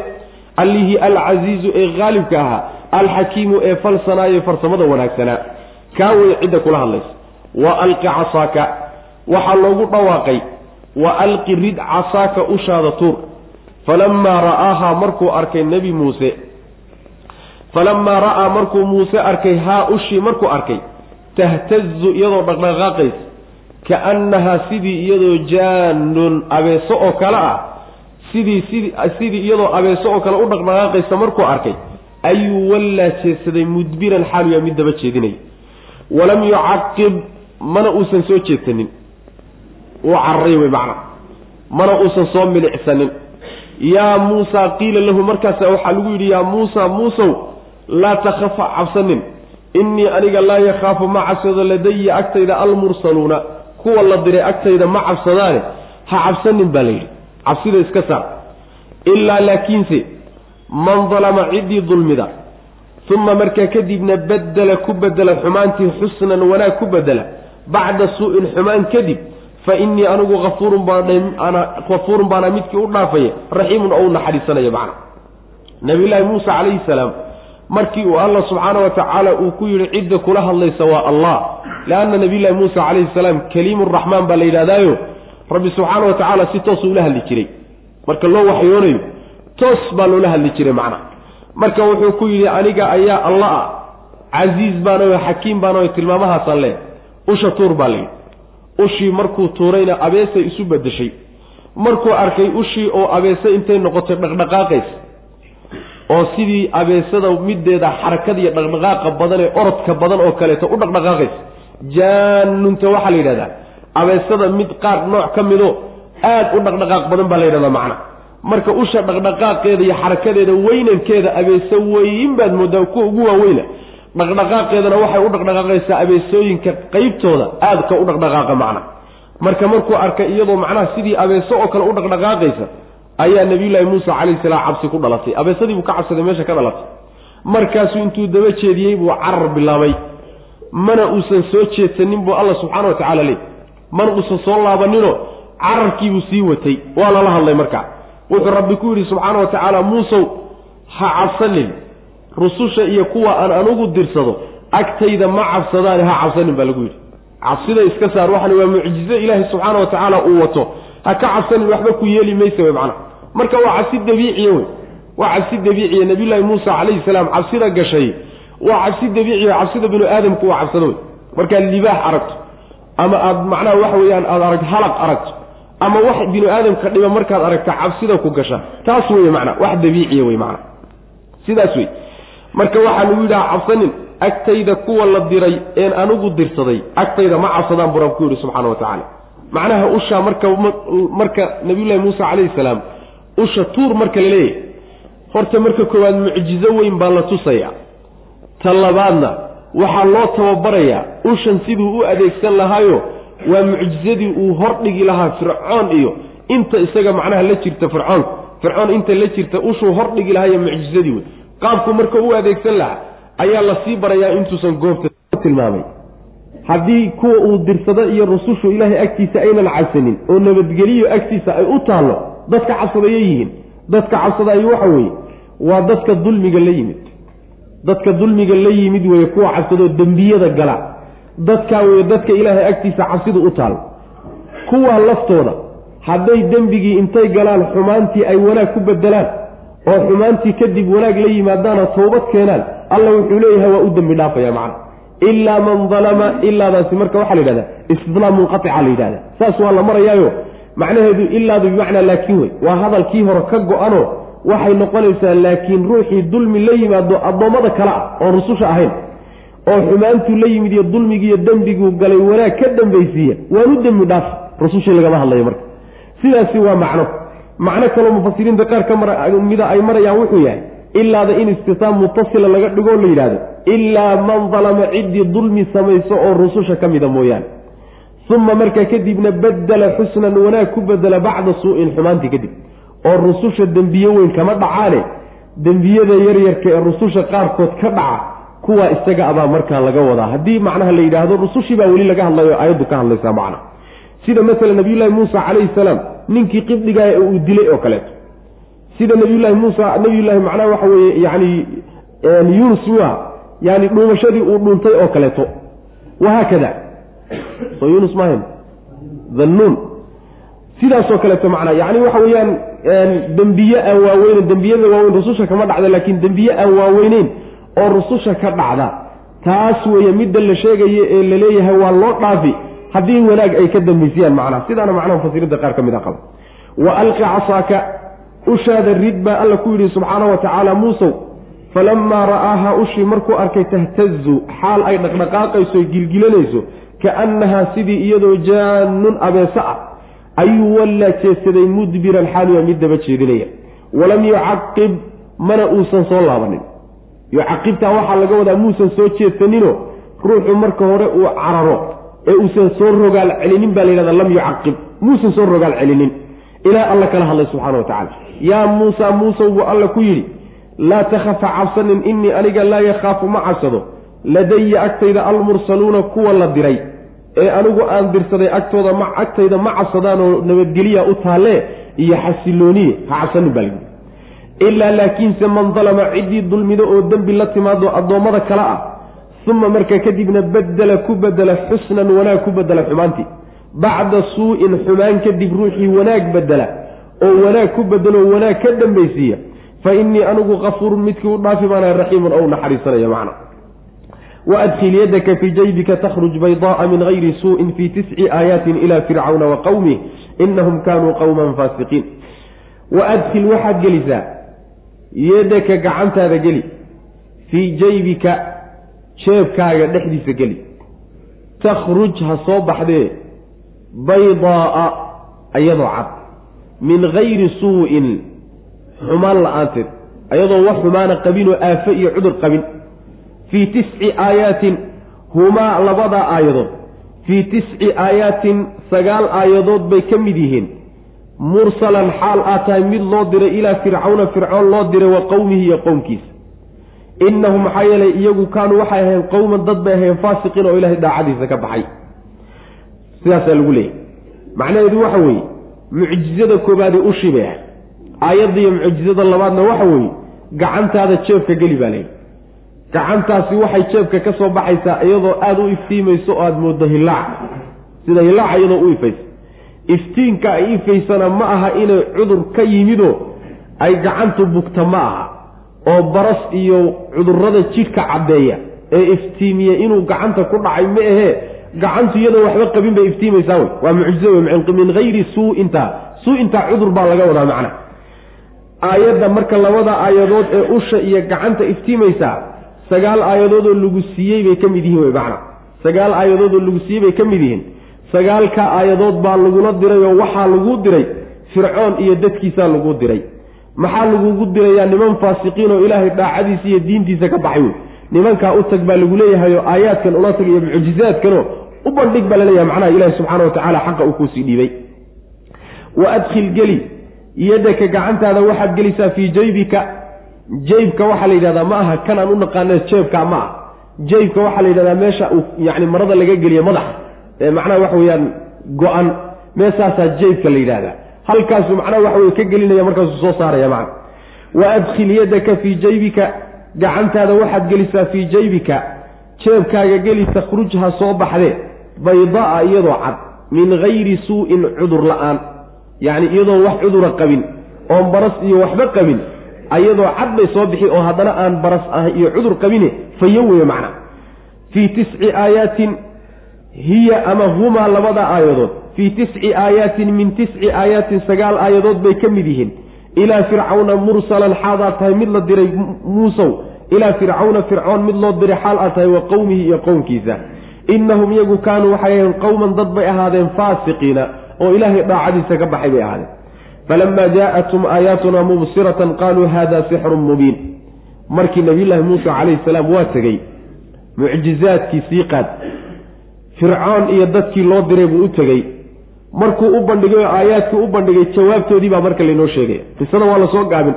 Allihii alcasiizu ee haalibka ahaa alxakiimu ee falsanaayo farsamada wanaagsanaa kaa wey cidda kula hadlaysa. Wa alqi casaaka. Waxaa loogu dhawaaqay wa alqi rid casaaka ushaada tuur. Falamaa ra'aahaa markuu arkay nebi muuse. Falamaa ra'aa markuu muuse arkay haa ushii markuu arkay tahtazu iyadoo dhaqdhaqaaqaysa kaannahaa sidii iyadoo jaanun abeeso oo kale ah sidii sidii sidii iyadoo abeeso oo kale u dhaqdhaqaaqaysa markuu arkay ayuu wallaa jeedsaday mudbiran xaaluyaa mid daba jeedinaya walam yucaqib mana uusan soo jeedsanin. Uu cararay wey macna. Mana uusan soo milicsanin. Yaa muusa qiila lahu markaasa waxaa lagu yidhi yaa muusa muusow laa takhafa cabsanin. Innii aniga laa yakhaafu ma cabsado ladaya agtayda almursaluuna kuwa la diray agtayda ma cabsadaane ha cabsanin baa la yidhi. Cabsida iska saar. Ilaa laakiinse man dalama ciddii dulmida uma markaa kadibna badela ku bedela xumaantii xusnan wanaag ku bedela bacda suu-in xumaan kadib fa innii anigu afuurun baanafuurun baana midkii u dhaafaya raxiimun oo u naxariisanaya macna. Nabiyullaahi muuse calayhi salaam markii uu allah subxaana wa tacaala uu ku yidhi cidda kula hadlaysa waa allah. Lianna nabiyullahi muuse calayhi salaam kaliimuraxmaan baa la yidhahdaayo rabbi subxaana wa tacaala si toosuu ula hadli jiray. Marka loo waxyoonayo toos baa loola hadli jiray macna. Marka wuxuu ku yidhi aniga ayaa alla ah casiiz baanayo xakiim baanayo tilmaamahaasaan leh usha tuur baa layidhi ushii markuu tuurayna abeesay isu bedeshay markuu arkay ushii oo abeese intay noqotay dhaqdhaqaaqaysa oo sidii abeesada middeeda xarakada iyo dhaqdhaqaaqa badan ee orodka badan oo kaleeto u dhaqdhaqaaqaysa. Jaanunta waxaa la yidhahdaa abeesada mid qaar nooc ka mido aada u dhaqdhaqaaq badan baa la yidhahdaa macna. Marka usha dhaqdhaqaaqeeda iyo xarakadeeda weynankeeda abeese weyn baad moodaa kuwa ugu waaweyna. Dhaqdhaqaaqeedana waxay u dhaqdhaqaaqaysaa abeesooyinka qeybtooda aadka u dhaqdhaqaaqa macna. Marka markuu arkay iyadoo macnaha sidii abeeso oo kale u dhaqdhaqaaqaysa ayaa nabiyullaahi muusa calayhi salaam cabsi ku dhalatay. Abeesadii buu ka cabsaday meesha ka dhalatay. Markaasuu intuu daba jeediyey buu carar bilaabay. Mana uusan soo jeedsanin buu alla subxaana wa tacaala leey mana uusan soo laabaninoo cararkiibuu sii watay. Waa lala hadlay markaa wuxuu rabbi ku yidhi subxaana wa tacaala muusow ha cabsanin. Rususha iyo kuwa aan anugu dirsado agtayda ma cabsadaani ha cabsanin baa lagu yidhi. Cabsida iska saar waxani waa mucjizo ilaahay subxaana wa tacaala uu wato. Ha ka cabsanin waxba ku yeeli maysa wey macnaha marka waa cabsi dabiiciya wey waa cabsi dabiiciya nabiyullaahi muusa calayhi salaam cabsida gashay. Waa cabsi dabiiciya cabsida binu aadamku waa cabsado wey markaad libaax aragto ama aada macnaha waxa weeyaan aada arag halaq aragto ama wax binu aadamka dhiba markaad aragta cabsida ku gasha taas wey macna wax dabiiciya wey macna sidaas wey marka waxaa lagu yidhaha cabsanin agtayda kuwa la diray een anigu dirsaday agtayda ma cabsadaan buu rab ku yidhi subxaana wa tacaala. Macnaha ushaa marka marka nabiyullahi muuse calayhi salaam usha tuur marka la leeyahy horta marka koowaad mucjizo weyn baa la tusayaa ta labaadna waxaa loo tababarayaa. Ushan siduu u adeegsan lahaayo waa mucjizadii uu hordhigi lahaa fircoon iyo inta isaga macnaha la jirta fircoonka fircoon inta la jirta ushuu hordhigi lahaa iyo mucjizadii wey qaabku marka u adeegsan lahaa ayaa la sii barayaa intuusan goobta tilmaamay. Haddii kuwa uu dirsado iyo rusushu ilaahay agtiisa aynan cabsanin oo nabadgeliyo agtiisa ay u taallo dadka cabsadaya yihiin. Dadka cabsadaayo waxa weeye waa dadka dulmiga la yimid. Dadka dulmiga la yimid weeye kuwa cabsadoo dembiyada gala. Dadkaa weeye dadka ilaahay agtiisa cabsidu u taal. Kuwaa laftooda hadday dembigii intay galaan xumaantii ay wanaag ku bedelaan oo xumaantii kadib wanaag la yimaadaana toobad keenaan alla wuxuu leeyahay waa u dembi dhaafaya macna. Ilaa man dalama ilaadaasi marka waxaa la yidhahdaa istidlaam munqatica la yidhahda saas waa la marayaayo macnaheedu ilaadu bimacnaa laakiin wey waa hadalkii hore ka go-anoo waxay noqonaysaa laakiin ruuxii dulmi la yimaado addoommada kale ah oon rususha ahayn. Oo xumaantuu la yimid iyo dulmigiiyo dembiguu galay wanaag ka dambaysiiya. Waanu dembi dhaaf rusushii lagama hadlayo marka. Sidaasi waa macno. Macno kaloo mufasiriinta qaar ka mida ay marayaan wuxuu yahay ilaada in istitaam mutasila laga dhigoo la yidhahdo ilaa man dalama ciddii dulmi samayso oo rususha ka mida mooyaane uma markaa kadibna badela xusnan wanaag ku bedela bacda suu-in xumaantii kadib. Oo rususha dembiye weyn kama dhacaane dembiyada yaryarka ee rususha qaarkood ka dhaca kuwaa isaga abaa markaa laga wadaa. Haddii macnaha la yidhaahdo rusushii baa weli laga hadlayo aayaddu ka hadlaysaa macna. Sida masalan nabiyullaahi muusa calayhi salaam ninkii qibdigaa ee uu dilay oo kaleeto. Sida nabiyullaahi muusa nabiyullaahi macnaha waxa weeye yacni yunus waa yani dhuumashadii uu dhuuntay oo kaleeto. Wahaakada soo yunus maahayn dhannuun sidaasoo kaleeto macnaa yacni waxa weeyaan dembiye aan waaweynen dembiyada waaweyn rususha kama dhacda laakiin dembiye aan waaweyneyn oo rususha ka dhacda taas weeye midda la sheegayo ee la leeyahay waa loo dhaafi haddii wanaag ay ka dambaysiyaan macnaha sidaana macnaha mufasiriinta qaar ka mid a qaba. Wa alqi casaaka ushaada rid baa alla ku yidhi subxaana wa tacaala muusow falamaa ra'aaha ushii markuu arkay tahtazu xaal ay dhaqdhaqaaqayso gilgilanayso kaannahaa sidii iyadoo jaanun abeese ah ayuu wallaa jeedsaday mudbiran xaaluya mid daba jeedinaya. Walam yucaqib mana uusan soo laabanin. Yucaqibtaa waxaa laga wadaa muusan soo jeedsanino ruuxu marka hore uu cararo ee uusan soo rogaal celinin baa la yidhahdaa lam yucaqib muusan soo rogaal celinin. Ilaa alla kala hadlay subxana wa tacala yaa muusa muusow buu alla ku yidhi laa takhafa cabsanin innii aniga laa yakhaafu ma cabsado. Ladaya agtayda almursaluuna kuwa la diray ee anigu aan dirsaday agtooda ma agtayda ma cabsadaanoo nabadgeliya u taalle iyo xasilooniye ha cabsanin baa layihi ilaa laakiinse man dalama ciddii dulmido oo dembi la timaado addoommada kale ah uma markaa kadibna badela ku bedela xusnan wanaag ku bedela xumaantii. Bacda suu-in xumaan kadib ruuxii wanaag bedela oo wanaag ku bedelo wanaag ka dambaysiiya fa innii anigu kafuurun midkii u dhaafi baana raxiimun ou naxariisanaya macna waadkhil yadaka fii jaybika takhruj baydaaa min gayri suu'in fii tisci aayaatin ila fircawna wa qowmih inahum kaanuu qowman faasiqiin waadkhil waxaad gelisaa yadaka gacantaada geli fii jaybika jeebkaaga dhexdiisa geli takhruj ha soo baxdee baydaaa ayadoo cad min gayri suu'in xumaan la'aanteed ayadoo wax xumaana qabin oo aafo iyo cudur qabin fii tisci aayaatin humaa labadaa aayadood. Fii tisci aayaatin sagaal aayadood bay ka mid yihiin. Mursalan xaal aad tahay mid loo diray ilaa fircawna fircoon loo diray wa qowmihi iyo qowmkiisa. Innahum maxaa yeelay iyagu kaanuu waxay ahayn qowman dad bay ahayn faasiqiin oo ilaahay daacadiisa ka baxay. Sidaasaa lagu leeyahy macnaheedu waxa weeye mucjizada koobaadee ushii bay ahay aayadda iyo mucjizada labaadna waxa weeye gacantaada jeebka geli baa layidhi gacantaasi waxay jeebka ka soo baxaysaa iyadoo aada u iftiimayso oo aada mooddo hillaac sida hillaaca iyadoo u ifaysa iftiinka ay ifaysana ma aha inay cudur ka yimido ay gacantu bugta ma aha. oo baras iyo cudurrada jidhka caddeeya ee iftiimiya inuu gacanta ku dhacay ma ahee gacantu iyadoo waxba qabin bay iftiimaysaa wey waa mucjizo wey min hayri suu-intaa suu-intaa cudur baa laga wadaa macna. aayadda marka labada aayadood ee usha iyo gacanta iftiimaysaa sagaal aayadoodoo lagu siiyey bay ka mid yihiin wey macna sagaal aayadoodoo lagu siiyey bay ka mid yihiin. Sagaalka aayadood baa lagula diray oo waxaa lagu diray fircoon iyo dadkiisaa lagu diray. Maxaa lagugu dirayaa niman faasiqiin oo ilaahay daacadiisa iyo diintiisa ka baxay wey? Nimankaa u tag baa lagu leeyahay oo aayaadkan ula tag iyo mucjizaadkanoo u bandhig baa la leeyahay macnaha ilaahi subxaana wa tacaala xaqa uu kuusii dhiibay. Wa adkhil geli. Yadaka gacantaada waxaad gelisaa fii jaybika jeybka waxaa la yidhahdaa ma aha kan aan u naqaana jeebka ma ah. Jeybka waxaa la yidhahdaa meesha uu yani marada laga geliyo madaxa ee macnaha waxa weeyaan go-an meesaasaa jeybka la yidhahdaa. Halkaasuu macnaha waxa weye ka gelinaya markaasuu soo saaraya macna. Wa adkhil yadaka fii jaybika gacantaada waxaad gelisaa fii jaybika. Jeebkaaga geli takhruj ha soo baxdee baydaa iyadoo cad min gayri suu-in cudur la'aan. Yacni iyadoo wax cudura qabin oon baras iyo waxba qabin ayadoo cad bay soo bixi oo haddana aan baras ah iyo cudur qabine fayo weye macna. Fii tisci aayaatin hiya ama humaa labada aayadood. Fii tisci aayaatin min tisci aayaatin sagaal aayadood bay ka mid yihiin. Ilaa fircawna mursalan xaadaad tahay mid la diray muusow. Ilaa fircawna fircoon mid loo diray xaal aad tahay wa qowmihi iyo qowmkiisa. Innahum iyagu kaanuu waxay ahayn qowman dad bay ahaadeen faasiqiina oo ilaahay daacadiisa ka baxay bay ahaadeen falamaa jaa'athum aayaatuna mubsiratan qaaluu hada sixrun mubiin markii nabiyullaahi muuse calayhi salaam waa tegey mucjizaadkii sii qaad fircoon iyo dadkii loo diray buu u tegey markuu u bandhigay oo aayaadkii u bandhigay jawaabtoodii baa marka laynoo sheegaya qisada waa la soo gaabin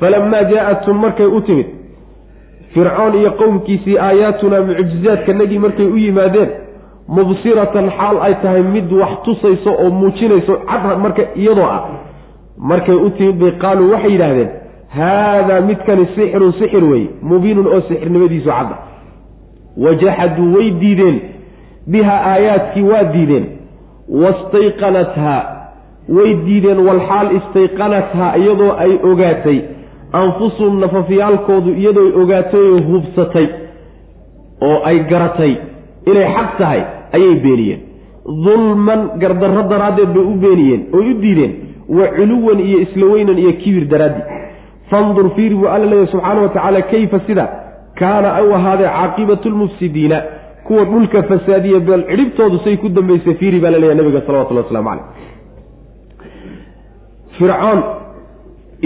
falamaa jaa'athum markay u timid fircoon iyo qowmkiisii aayaatuna mucjizaadkanagii markay u yimaadeen mubsiratan xaal ay tahay mid wax tusayso oo muujinayso cad marka iyadoo ah. Markay u timid bay qaaluu waxay yidhaahdeen haadaa midkani sixirun sixir wey mubiinun oo sixirnimadiisu cadda wajaxaduu way diideen biha aayaadkii waa diideen. Wastayqanathaa way diideen walxaal istayqanathaa iyadoo ay ogaatay. Anfusuhum nafafyaalkoodu iyadoo ay ogaatay oo hubsatay oo ay garatay inay xaq tahay ayay beeniyeen. Dulman gardarro daraaddeed bay u beeniyeen oy u diideen wa culuwan iyo isla weynan iyo kibir daraaddi fandur fiiri buu alla leeyahy subxaana wa tacaala kayfa sida? Kaana u ahaaday caaqibatu lmufsidiina kuwa dhulka fasaadiya beel cidhibtoodu say ku dambaysay fiiri baa la leeyahy nabiga salawatullahi waslamu caleyh fircoon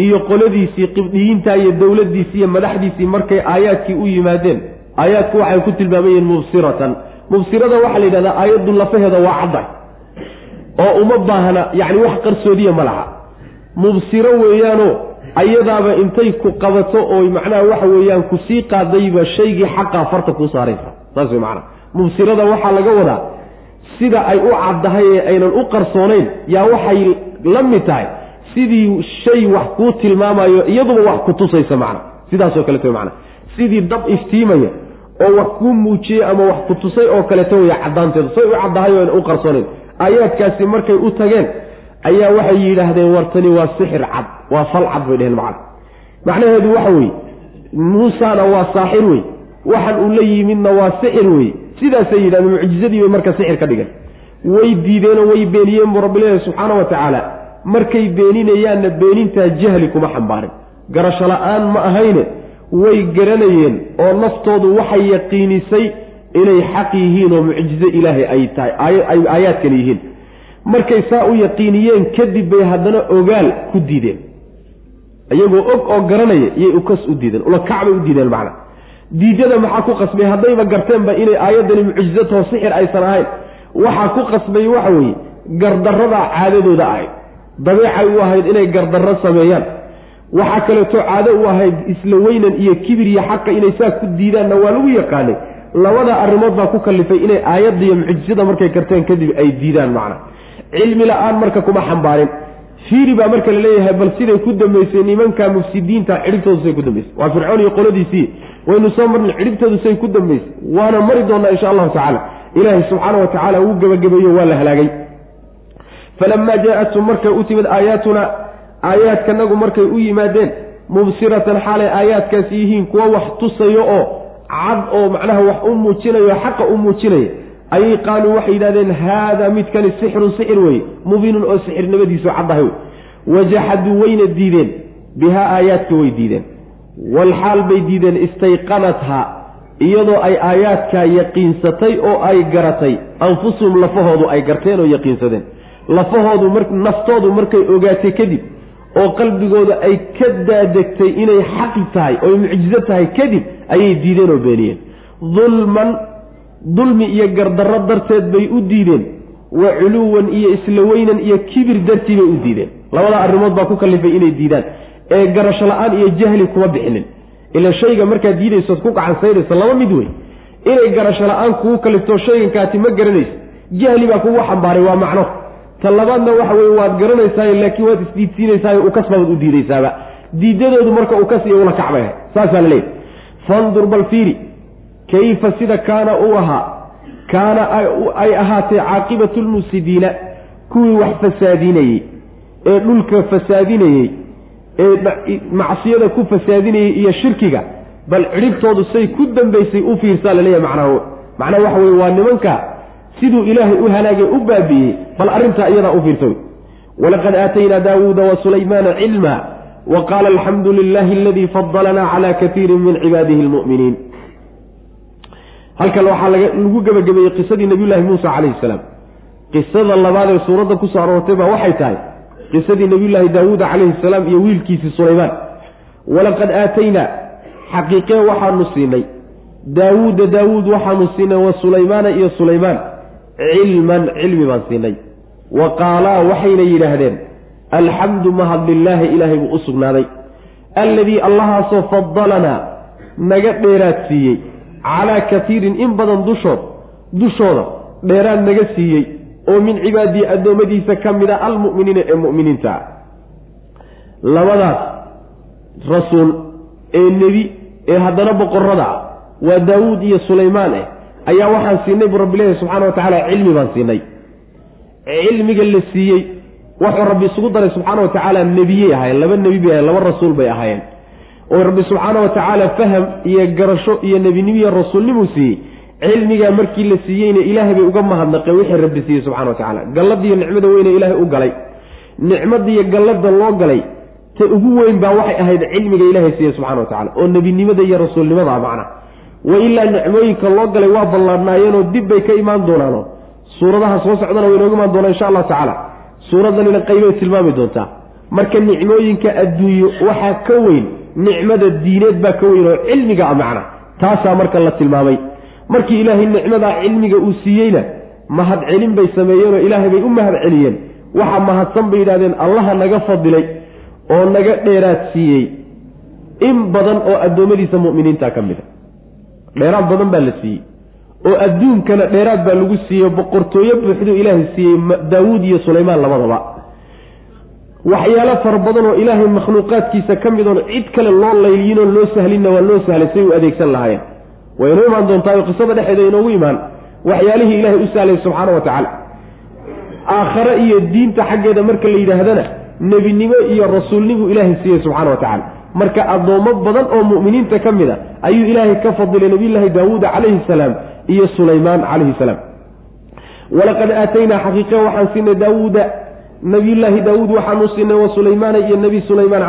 iyo qoladiisii qibdiyiinta iyo dowladdiisii iyo madaxdiisii markay aayaadkii u yimaadeen aayaadku waxay ku tilmaamayeen mubsiratan mubsirada waxaa la yidhahdaa aayaddu lafaheeda waa cadda oo uma baahna yacni wax qarsoodiya ma laha. mubsiro weeyaanoo ayadaaba intay ku qabato oo macnaha waxa weeyaan ku sii qaadayba shaygii xaqaa farta kuu saaraysa. saas wey macnaa mubsirada waxaa laga wadaa sida ay u caddahay ee aynan u qarsoonayn yaa waxay la mid tahay sidii shay wax kuu tilmaamayo iyaduba wax ku tusaysa macna sidaasoo kaleeto macna sidii dab iftiimaya oo wax kuu muujiyey ama wax ku tusay oo kaleeto weya caddaanteedu. Say u caddahay oo aynan u qarsoonayn. Aayaadkaasi markay u tageen ayaa waxay yidhaahdeen wartani waa sixir cad waa fal cad bay dheheen macna macnaheedu waxa weeye muusana waa saaxir wey waxan uu la yimidna waa sixir wey sidaasay yidhahdeen mucjizadii bay marka sixir ka dhigeen. Way diideenoo way beeniyeen buu rabbileeyahy subxaana wa tacaala. Markay beeninayaanna beenintaa jahli kuma xambaarin. Garasho la'aan ma ahayne way garanayeen oo naftoodu waxay yaqiinisay inay xaq yihiin oo mucjizo ilaahay ay tahay ay aayaadkan yihiin. Markay saa u yaqiiniyeen kadib bay haddana ogaal ku diideen. Iyagoo og oo garanaya iyay ukas u diideen ulakacbay u diideen macna. Diidada maxaa ku qasbay? Haddayba garteenba inay aayaddani mucjizatoo sixir aysan ahayn. Waxaa ku qasbay waxa weeye gardarradaa caadadooda ahayd. Dabeecay u ahayd inay gardarro sameeyaan waxaa kaleeto caado u ahayd isla weynan iyo kibir iyo xaqa inay saa ku diidaanna waa lagu yaqaanay. Labada arrimood baa ku kallifay inay aayadda iyo mucjizada markay garteen kadib ay diidaan macna. Cilmi la'aan marka kuma xambaarin. Fiiri baa marka la leeyahay bal siday ku dambaysay nimanka mufsidiinta cidhibtoodu say ku dambaysay. Waa fircoon iyo qoladiisii. Waynu soo marnay cidhibtoodu say ku dambaysay. Waana mari doonaa insha allahu tacala ilaahay subxaana wa tacaala uu gebagabeeyo waa la halaagay. Falamaa jaa-athum markay u timid aayaatuna aayaadkanagu markay u yimaadeen mubsiratan xaalay aayaadkaasi yihiin kuwa wax tusayo oo cad oo macnaha wax u muujinayo xaqa u muujinaya ayay qaaluu waxay yidhahdeen haada midkani sixrun sixir weye mubiinun oo sixirnimadiisu caddahay wey. Wajaxaduu wayna diideen bihaa aayaadka way diideen. Walxaal bay diideen istayqanathaa iyadoo ay aayaadkaa yaqiinsatay oo ay garatay. Anfusuhum lafahoodu ay garteen oo yaqiinsadeen. Lafahoodu mar naftoodu markay ogaatay kadib oo qalbigooda ay ka daadegtay inay xaqi tahay oo mucjizo tahay kadib ayay diideen oo beeniyeen. Dulman dulmi iyo gardarro darteed bay u diideen. Wa culuwan iyo isla weynan iyo kibir dartii bay u diideen. Labada arrimood baa ku kallifay inay diidaan. Ee garasho la'aan iyo jahli kuma bixinin. Ila shayga markaad diidaysood ku gacansaynaysa laba mid wey. Inay garasho la'aan kugu kaliftoo shaygankaati ma garanaysa jahli baa kugu xambaaray waa macno ta labaadna waxa weye waad garanaysaayo laakiin waad isdiidsiinaysaayo ukasbabaad u diidaysaaba. Diidadoodu marka ukas iyo ula kacbay. Saasaa la leeyahy fandur bal fiiri kayfa sida kaana uu ahaa? Kaana ay ahaatee caaqibatu lmufsidiina kuwii wax fasaadinayey ee dhulka fasaadinayey ee macsiyada ku fasaadinayey iyo shirkiga bal cidhibtoodu say ku dambaysay u fiirsaa la leeyahay macnaha. Macnaha waxa weye waa nimanka siduu ilaahay u halaagay u baabi'iyey bal arrintaa iyadaa u fiirsa wey walaqad aataynaa daawuuda wa sulaymaana cilma wa qaala alxamdu lilahi aladii fadalanaa cala katiirin min cibaadihi lmu'miniin halkan waxaa lagu gebagabeeyey qisadii nabiyullaahi muusa calayhi salaam. Qisada labaad ee suuradda ku soo aroortay baa waxay tahay qisadii nabiyullaahi daawuuda calayhi salaam iyo wiilkiisii sulaymaan. Walaqad aataynaa xaqiiqee waxaanu siinay daawuuda daawuud waxaanu siinay wa sulaymaana iyo sulaymaan cilman cilmi baan siinay. Wa qaalaa waxayna yidhaahdeen alxamdu mahad lilaahi ilaahay buu u sugnaaday. Alladii allahaasoo fadalanaa naga dheeraad siiyey calaa katiirin in badan dushood dushooda dheeraad naga siiyey oo min cibaadii addoommadiisa ka mid a almu'miniina ee mu'miniinta. Ah labadaas rasuul ee nebi ee haddana boqorada ah waa daawuud iyo sulaymaan eh ayaa waxaan siinay buu rabbi leeyahy subxana wa tacaala cilmi baan siinay. Cilmiga la siiyey wuxuu rabbi isugu daray subxaana wa tacaala nebiyey ahaayeen laba nebi bay ahayen laba rasuul bay ahaayeen. Oo rabbi subxaana wa tacaala faham iyo garasho iyo nebinimo iyo rasuulnimuu siiyey. Cilmigaa markii la siiyeyna ilaahay bay uga mahadnaqeen wixii rabbi siiyey subxana wa tacaala. Galladiiyo nicmada weyne ilaahay u galay. Nicmadiiyo gallada loo galay ta ugu weyn baa waxay ahayd cilmiga ilaahay siiye subxana wa tacala oo nebinimada iyo rasuulnimada macna wa ilaa nicmooyinka loo galay waa ballaadhnaayeenoo dib bay ka imaan doonaano suuradaha soo socdana way inooga imaan doonaa insha allahu tacaala. Suuradanina qaybay tilmaami doontaa. Marka nicmooyinka adduunyo waxaa ka weyn nicmada diineed baa ka weyn oo cilmiga a macna. Taasaa marka la tilmaamay. Markii ilaahay nicmadaa cilmiga uu siiyeyna mahad celin bay sameeyeenoo ilaahay bay u mahad celiyeen. Waxa mahadsan bay yidhahdeen allaha naga fadilay oo naga dheeraad siiyey. In badan oo addoommadiisa mu'miniinta ka mid a dheeraad badan baa la siiyey. oo adduunkana dheeraad baa lagu siiyey boqortooyo buuxduu ilaahay siiyey daawuud iyo sulaymaan labadaba. Waxyaalo fara badan oo ilaahay makhluuqaadkiisa ka mid oon cid kale loo layliyinoo loo sahlinna waa loo sahlay say u adeegsan lahaayeen. Way inoo imaan doontaa qisada dhexeeda inoogu imaan. Waxyaalihii ilaahay u sahlay subxaana wa tacaala. Aakhare iyo diinta xaggeeda marka la yidhaahdana nebinimo iyo rasuulnimu ilaahay siiyey subxana wa tacala marka addoommo badan oo mu'miniinta ka mid a ayuu ilaahay ka fadilay nabiyullaahi daawuuda calayhi salaam iyo sulaymaan calayhi salaam. Walaqad aataynaa xaqiiqa waxaan siinay daawuuda nabiyullaahi daawuud waxaanu siinay wa sulaymaana iyo nebi sulaymaan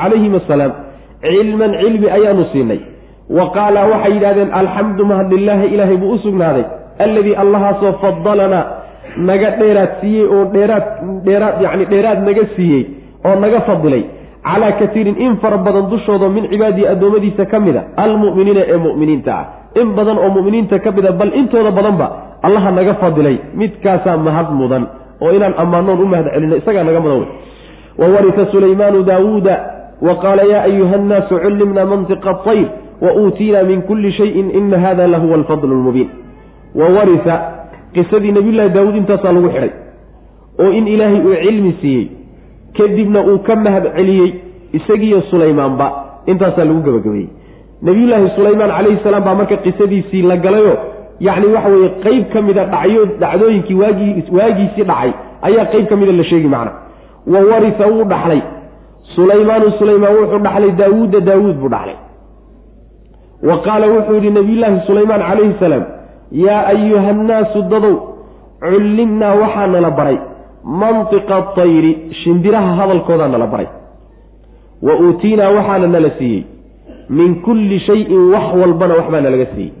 calayhim asalaam. Cilman cilmi ayaanu siinay. Wa qaala waxay yidhahdeen alxamdu mahad lilaahi ilaahay buu u sugnaaday alladii allahaasoo fadalanaa naga dheeraad siiyey oo dheeraad dheeraad yacni dheeraad naga siiyey oo naga fadilay calaa katiirin in fara badan dushooda min cibaadii addoommadiisa ka mida almu'miniina ee mu'miniinta ah. In badan oo mu'miniinta ka mida bal intooda badanba allaha naga fadilay midkaasaa mahad mudan oo inaan ammaanoon u mahad celino isagaa naga mudan wey. Wa warisa sulaymaanu daawuuda wa qaala yaa ayuha nnaasu cullimna mantiqa atayr wa uutiina min kulli shayin ina hada lahuwa alfadlu lmubiin wa warisa qisadii nabiyullaahi daawuud intaasaa lagu xidhay oo in ilaahay uu cilmi siiyey kadibna uu ka mahad celiyey isagiiyo sulaymaanba. Intaasaa lagu gebagabeeyey. Nabiyullaahi sulaymaan calayhi salaam baa marka qisadiisii la galayo yacni waxa weeye qeyb ka mida dhacyo dhacdooyinkii waagii waagiisii dhacay ayaa qeyb ka mida la sheegi macna. Wa warisa wuu dhaxlay. Sulaymaanu sulaymaan wuxuu dhaxlay daawuuda daawuud buu dhaxlay. Wa qaala wuxuu yidhi nabiyullaahi sulaymaan calayhi salaam yaa ayuha nnaasu dadow cullimnaa waxaa nala baray mantiqa tayri shimbiraha hadalkoodaa nala baray. Wa uutiinaa waxaana nala siiyey. Min kulli shayin wax walbana waxbaa nalaga siiyey.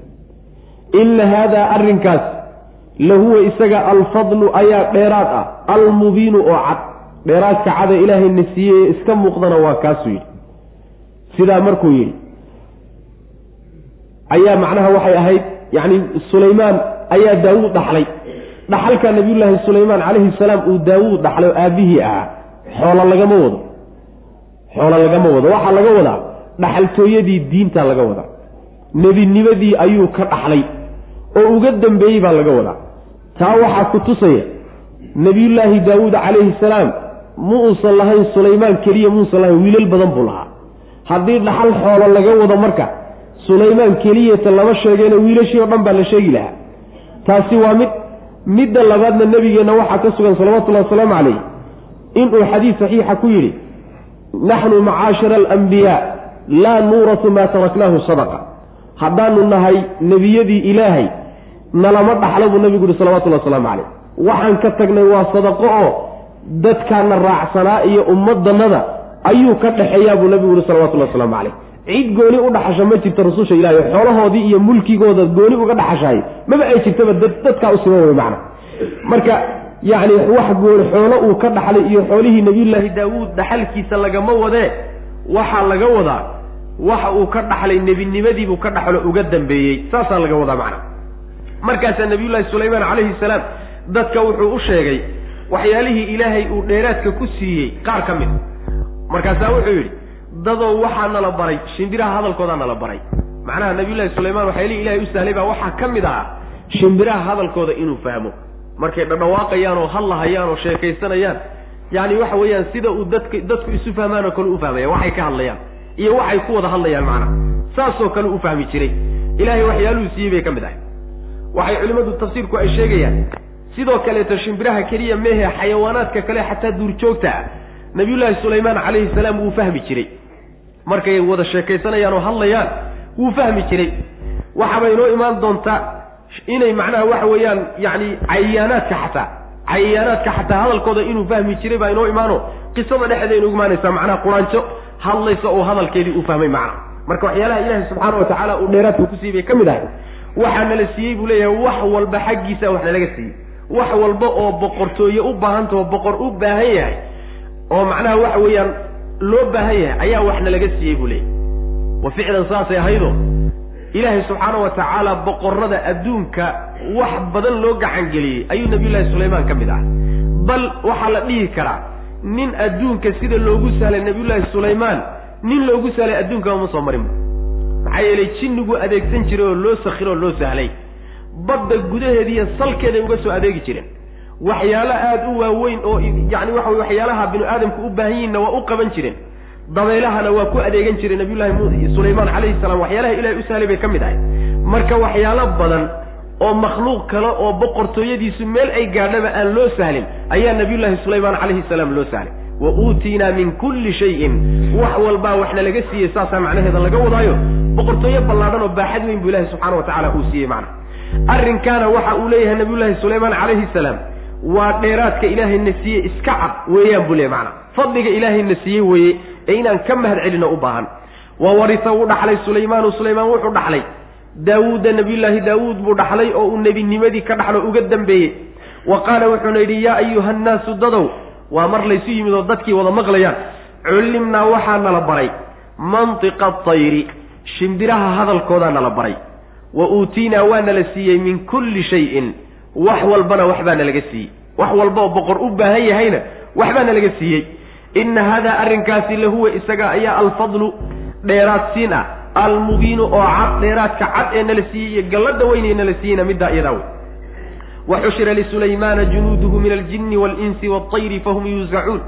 Ina haadaa arrinkaas lahuwa isaga alfadlu ayaa dheeraad ah almubiinu oo cad. Dheeraadka cada ilaahayna siiyey ee iska muuqdana waa kaasuu yidhi. Sidaa markuu yidhi ayaa macnaha waxay ahayd yacni sulaymaan ayaa daawuud dhaxlay dhaxalka nabiyullaahi sulaymaan calayhi salaam uu daawuud dhaxlay oo aabbihii ahaa xoola lagama wado. Xoola lagama wado. Waxaa laga wadaa dhaxaltooyadii diinta laga wadaa. Nebinimadii ayuu ka dhaxlay. Oo uga dambeeyey baa laga wadaa. Taa waxaa ku tusaya nebiyullaahi daawuud calayhi salaam mu uusan lahayn sulaymaan keliya muusan lahayn wiilal badan buu lahaa. Haddii dhaxal xoolo laga wado marka sulaymaan keliyata lama sheegeena wiilashii oo dhan baa la sheegi lahaa. Taasi waa mid midda labaadna nebigeenna waxaa ka sugan salawatullahi wasalaamu calayh inuu xadiis saxiixa ku yidhi naxnu macaashira alambiyaa laa nuuratu maa taraknaahu sadaqa. Haddaanu nahay nebiyadii ilaahay nalama dhaxlo buu nebigu yihi salawatullahi wasalaamu calayh. Waxaan ka tagnay waa sadaqo oo dadkaana raacsanaa iyo ummadannada ayuu ka dhexeeyaa buu nebigu yihi salawatullahi wasalaamu calayh cid gooni u dhaxasha ma jirto rasusha ilahay xoolahoodii iyo mulkigooda gooni uga dhaxashaay maba ay jirtaba dadkaa u wey macna. Marka yacni wax gooni xoolo uu ka dhaxlay iyo xoolihii nabiyullaahi daawuud dhaxalkiisa lagama wadee waxaa laga wadaa waxa uu ka dhaxlay nebinimadiibuu ka dhaxlo uga dambeeyey saasaa laga wadaa macna. Markaasaa nabiyullaahi sulaymaan calayhi salaam dadka wuxuu u sheegay waxyaalihii ilaahay uu dheeraadka ku siiyey qaar ka mid. Markaasaa wuxuu yidhi dadow waxaa nala baray shimbiraha hadalkoodaa nala baray. Macnaha nabiyullaahi sulaymaan waxyaalihii ilahay u sahlay baa waxaa ka mid ahaa shimbiraha hadalkooda inuu fahmo. Markay dhadhawaaqayaan oo hadlahayaan oo sheekaysanayaan yacni waxa weeyaan sida uu dadk dadku isu fahmaanoo kale u fahmaya waxay ka hadlayaan. Iyo waxay ku wada hadlayaan macnaha saasoo kale u fahmi jiray. Ilaahay waxyaaluhu siiyey bay ka mid ahay. Waxay culimmadu tafsiirku ay sheegayaan sidoo kaleeto shimbiraha keliya meehe xayawaanaadka kale xataa duurjoogta ah nabiyullaahi sulaymaan calayhi salaam wuu fahmi jiray markay wada sheekaysanayaan oo hadlayaan wuu fahmi jiray. Waxaaba inoo imaan doontaa inay macnaha waxa weeyaan yacni cayaanaadka xataa cayaanaadka xataa hadalkooda inuu fahmi jiray baa inoo imaano. Qisada dhexeeda inu imaanaysaa macnaha quraanjo hadlaysa oo hadalkeedii uu fahmay macna. Marka waxyaalaha ilaahay subxaana wa tacaala uu dheeraadka bay ka mid ahay waxaa nala siiyey buu leeyahay wax walba xaggiisa wax nalaga siiyey. Wax walba oo boqortooye u baahantao boqor u baahan yahay oo macnaha waxa weeyaan loo baahan yahay ayaa wax nalaga siiyey buu leeyahy wa ficlan saasay ahaydo ilaahay subxaana wa tacaala boqorada adduunka wax badan loo gacangeliyey ayuu nabiyullaahi sulaymaan ka mid ah. Bal waxaa la dhihi karaa nin adduunka sida loogu sahlay nabiyullaahi sulaymaan nin loogu sahlay adduunka uma soo marinba maxaa yeelay jinnigu adeegsan jiray oo loo sakhiro oo loo sahlay. Badda gudaheediiyo salkeeday uga soo adeegi jireen waxyaalo aada u waaweyn oo yacni waxa wey waxyaalaha binu aadamku u baahan yihinna waa u qaban jireen dabeylahana waa ku adeegan jiray nabiyullahi sulaymaan calayhi salaam. Waxyaalaha ilahay u sahlay bay ka mid ahay marka waxyaalo badan oo makhluuq kale oo boqortooyadiisu meel ay gaadhaba aan loo sahlin ayaa nabiyullaahi sulaymaan calayhi salaam loo sahlay wa uutiinaa min kulli shayin. Wax walbaa waxna laga siiyey saasaa macnaheeda laga wadaayo. Boqortooyo ballaadhan oo baaxad weyn buu ilahi subxana wa tacala uu siiyey macna. Arrinkaana waxa uu leeyahay nabiyullaahi sulaymaan calayhi salaam waa dheeraadka ilaahayna siiyey iska cad weeyaan buu leeyahy macna. Fadliga ilaahayna siiyey weeye ee inaan ka mahad celino u baahan. Wa warisa wuu dhaxlay sulaymaanu sulaymaan wuxuu dhaxlay. Daawuuda nabiyullaahi daawuud buu dhaxlay oo uu nebinimadii ka dhaxlo uga dambeeyey. Wa qaala wuxuuna yidhi yaa ayuha nnaasu dadow waa mar laysu yimid oo dadkii wada maqlayaan. Cullimnaa waxaa nala baray. Mantiqa atayri shimbiraha hadalkoodaa nala baray. Wa uutiinaa waa nala siiyey min kulli shayin wax walbana waxbaa nalaga siiyey. Wax walba oo boqor u baahan yahayna waxbaa nalaga siiyey. Inna haadaa arrinkaasi lahuwa isaga ayaa alfadlu dheeraadsiin ah. Almubiinu oo cad dheeraadka cad ee nala siiyey iyo gallada weyn ee nala siiyeyna middaa iyadaa wey. Waxushira lisulaymaana junuuduhu min aljinni waalinsi waatayri fahum yuusacuun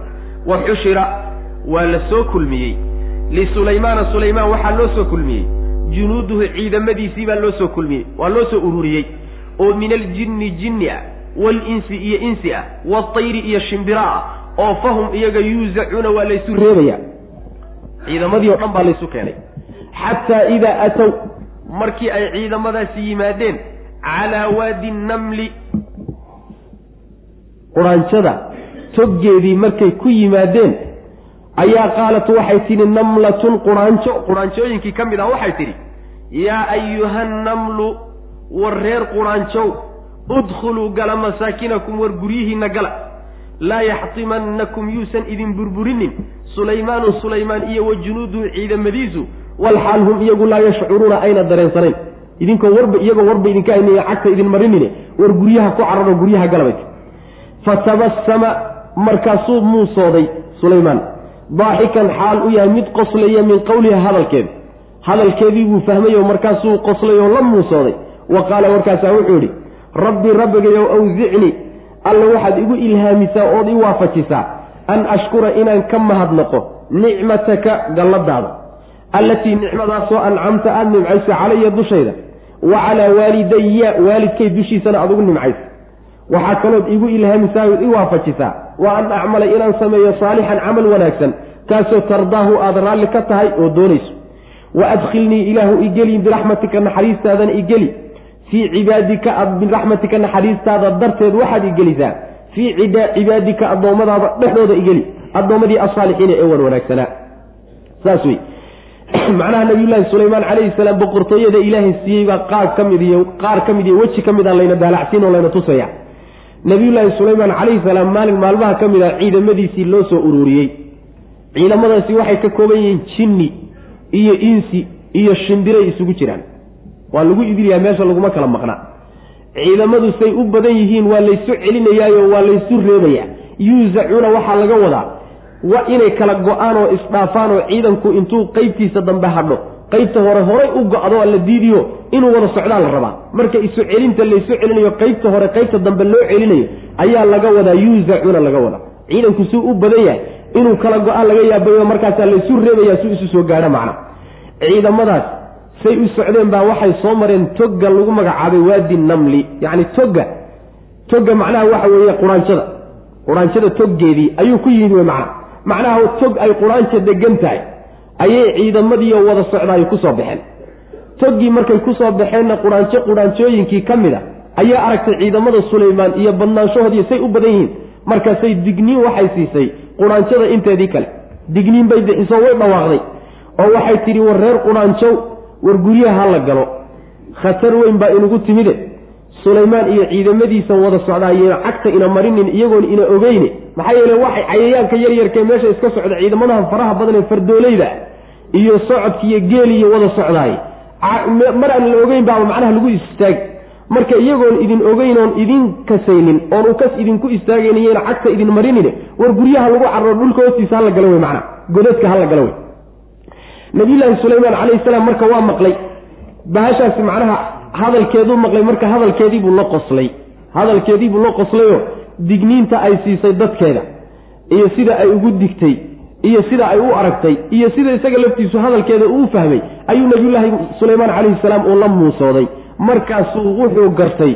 waxushira waa la soo kulmiyey. Lisulaymaana sulaymaan waxaa loo soo kulmiyey. Junuuduhu ciidamadiisii baa loo soo kulmiyey waa loo soo ururiyey oo min aljinni jinni ah waalinsi iyo insi ah waatayri iyo shimbira ah oo fahum iyaga yuusacuuna waa laysu reebaya. Ciidamadii o dhan baa laysu keenay. Xataa idaa atow markii ay ciidamadaasi yimaadeen calaa waadi namli quraanjada toggeedii markay ku yimaadeen ayaa qaalat waxay tidhi namlatun quraanjo quraanjooyinkii ka mid ah waxay tidhi yaa ayuha nnamlu war reer quraanjow udkhuluu gala masaakinakum war guryihiinna gala. Laa yaxtimannakum yuusan idin burburinin. Sulaymaanu sulaymaan iyo wa junuuduhu ciidamadiisu walxaal hum iyagu laa yashcuruuna ayna dareensanayn idinkoo warba iyagoo warba idinka aynaya cagta idin marinine war guryaha ku cararo guryaha galabay fatabasama markaasuu muusooday sulaymaan. Daaxikan xaal u yahay mid qoslaya min qowliha hadalkeeda hadalkeedii buu fahmay oo markaasuu qoslay oo la muusooday wa qaala warkaasaa wuxuu yidhi rabbi rabbigayow awsicnii alla waxaad igu ilhaamisaa ood i waafajisaa an ashkura inaan ka mahadnaqo nicmataka galladaada allatii nicmadaasoo ancamta aada nimcayso calaya dushayda wa calaa waalidaya waalidkay dushiisana aad ugu nimcayso. Waxaa kalood igu ilhaamisaa ood i waafajisaa wa an acmala inaan sameeyo saalixan camal wanaagsan kaasoo tardaahu aada raalli ka tahay oo doonayso. Wa adkhilnii ilaahu igeli biraxmatika naxariistaadana igeli fii cibaadika biraxmatika naxariistaada darteed waxaad igelisaa fii cibaadika addoommadaada dhexdooda igeli addoommadii asaalixiina ee wan wanaagsanaa saas wey macnaha nabiyullaahi sulaymaan calayhi salaam boqortooyada ilaahay siiyey baa qaar ka mid iyo qaar ka mid iyo weji ka mid a layna daalacsiin oo layna tusaya nabiyullaahi sulaymaan calayhi salaam maalin maalmaha ka mid ah ciidamadiisii loo soo ururiyey ciidamadaasi waxay ka kooban yihiin jinni iyo insi iyo shimbiray isugu jiraan waa lagu idilyaa meesha laguma kala maqna. Ciidamadu say u badan yihiin waa laysu celinayaayo waa laysu reebayaa yuusacuuna waxaa laga wadaa wa inay kala go'aan oo isdhaafaan oo ciidanku intuu qeybtiisa dambe hadho. Qeybta hore horay u go-do la diidiyo inuu wada socdaa la rabaa. Marka isu celinta laysu celinayo qeybta hore qeybta dambe loo celinayo ayaa laga wadaa yuusacuuna laga wadaa. Ciidanku suu u badan yahay inuu kala go'aan laga yaabayo markaasaa laysu reebayaa suu isu soo gaadho macna. Ciidamadaas say u socdeen baa waxay soo mareen togga lagu magacaabay waadi namli yacni togga. Togga macnaha waxa weeye quraanjada quraanjada toggeedii ayuu ku yimid wey macna. Macnaha tog ay quraanjo degan tahay ayay ciidamadiiyo wada socdaayo ku soo baxeen. Toggii markay ku soo baxeenna quraanjo quraanjooyinkii ka mid a ayaa aragtay ciidamada sulaymaan iyo badnaanshahoodiiyo say u badan yihiin. Markaasay digniin waxay siisay quraanjada inteedii kale. Digniin bay bixiso way dhawaaqday. Oo waxay tidhi war reer quraanjow war guryaha ha la galo. Khatar weyn baa inugu timide. Sulaymaan iyo ciidamadiisa wada socdaayena cagta ina marinin iyagoon ina ogeyne maxaa yeele waxay cayayaanka yaryarkee meesha iska socda ciidamadaha faraha badan ee fardoolayda iyo socodkiiyo geeliyo wada socdaay. Mar aan la ogeyn baaba macnaha lagu istaag. Marka iyagoon idin ogeyn oon idin kasaynin oon u kas idinku istaagayniyena cagta idin marinine war guryaha lagu carro dhulka hoostiisa hala galo wey macnaa godadka hala galo wey nabiyullaahi sulaymaan calayhi salaam marka waa maqlay. Bahashaasi macnaha hadalkeeduu maqlay marka hadalkeediibuu la qoslay. Hadalkeediibuu la qoslayoo digniinta ay siisay dadkeeda. Iyo sida ay ugu digtay iyo sida ay u aragtay iyo sida isaga laftiisu hadalkeeda uu fahmay ayuu nabiyullaahi sulaymaan calayhi salaam uu la muusooday. Markaasuu wuxuu gartay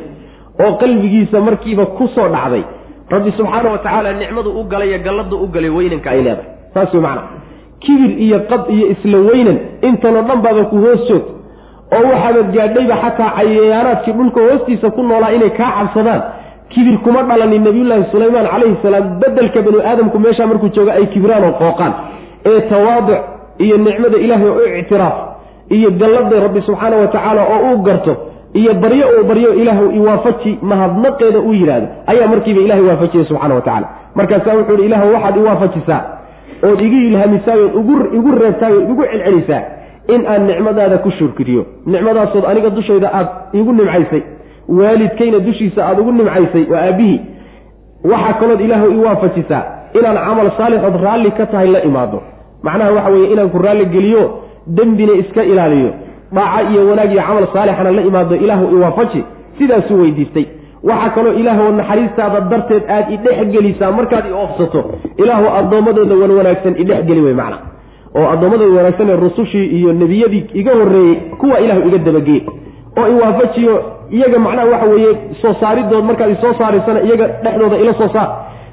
oo qalbigiisa markiiba ku soo dhacday. Rabbi subxaana wa tacaala nicmadu u galay galladu u galay weynanka ay leedahay. Saas wey macana kibir iyo qad iyo isla weynan intanoo dhan baaba ku hoos joogta oo waxaaba gaadhayba xataa cayayaanaadkii dhulka hoostiisa ku noolaa inay kaa cabsadaan. kibir kuma dhalanin nabiyullaahi sulaymaan calayhi salaam. Bedelka banu aadamku meeshaa markuu jooga ay kibiraan oo qooqaan. Ee tawaaduc iyo nicmada ilaahay oo u ictiraaf iyo gallada rabbi subxaana wa tacaala oo uu garto iyo baryo uu baryo ilaahu iwaafaji mahadnaqeeda uu yidhaahdo. Ayaa markiiba ilahay waafajiyay subxana wa tacala markaasaa wuxuu ihi ilaahu waxaad iwaafajisaa ood igu ilhaamisaay ood igu reebtaay ood igu celcelisaa in aan nicmadaada ku shurkiriyo nicmadaasood aniga dushayda aad igu nimcaysay waalidkayna dushiisa aada ugu nimcaysay waa aabbihii. Waxaa kalood ilaahu i waafajisaa inaan camal saalixood raalli ka tahay la imaado. Macnaha waxa weeye inaan ku raalli geliyo dembina iska ilaaliyo. Dhaaca iyo wanaag iyo camal saalixana la imaado ilaahu iwaafaji sidaasuu weydiistay waxaa kaloo ilaahoo naxariistaada darteed aad idhex gelisaa markaad i oofsato. Ilaahu addoommadooda wan wanaagsan idhexgeli wey macna. Oo addoommadooda wanaagsan ee rusushii iyo nebiyadii iga horreeyey kuwa ilaahu iga dabagee oo iwaafajiyo iyaga macnaha waxa weeye soo saaridood markaad isoo saaraysana iyaga dhexdooda ila soo saar.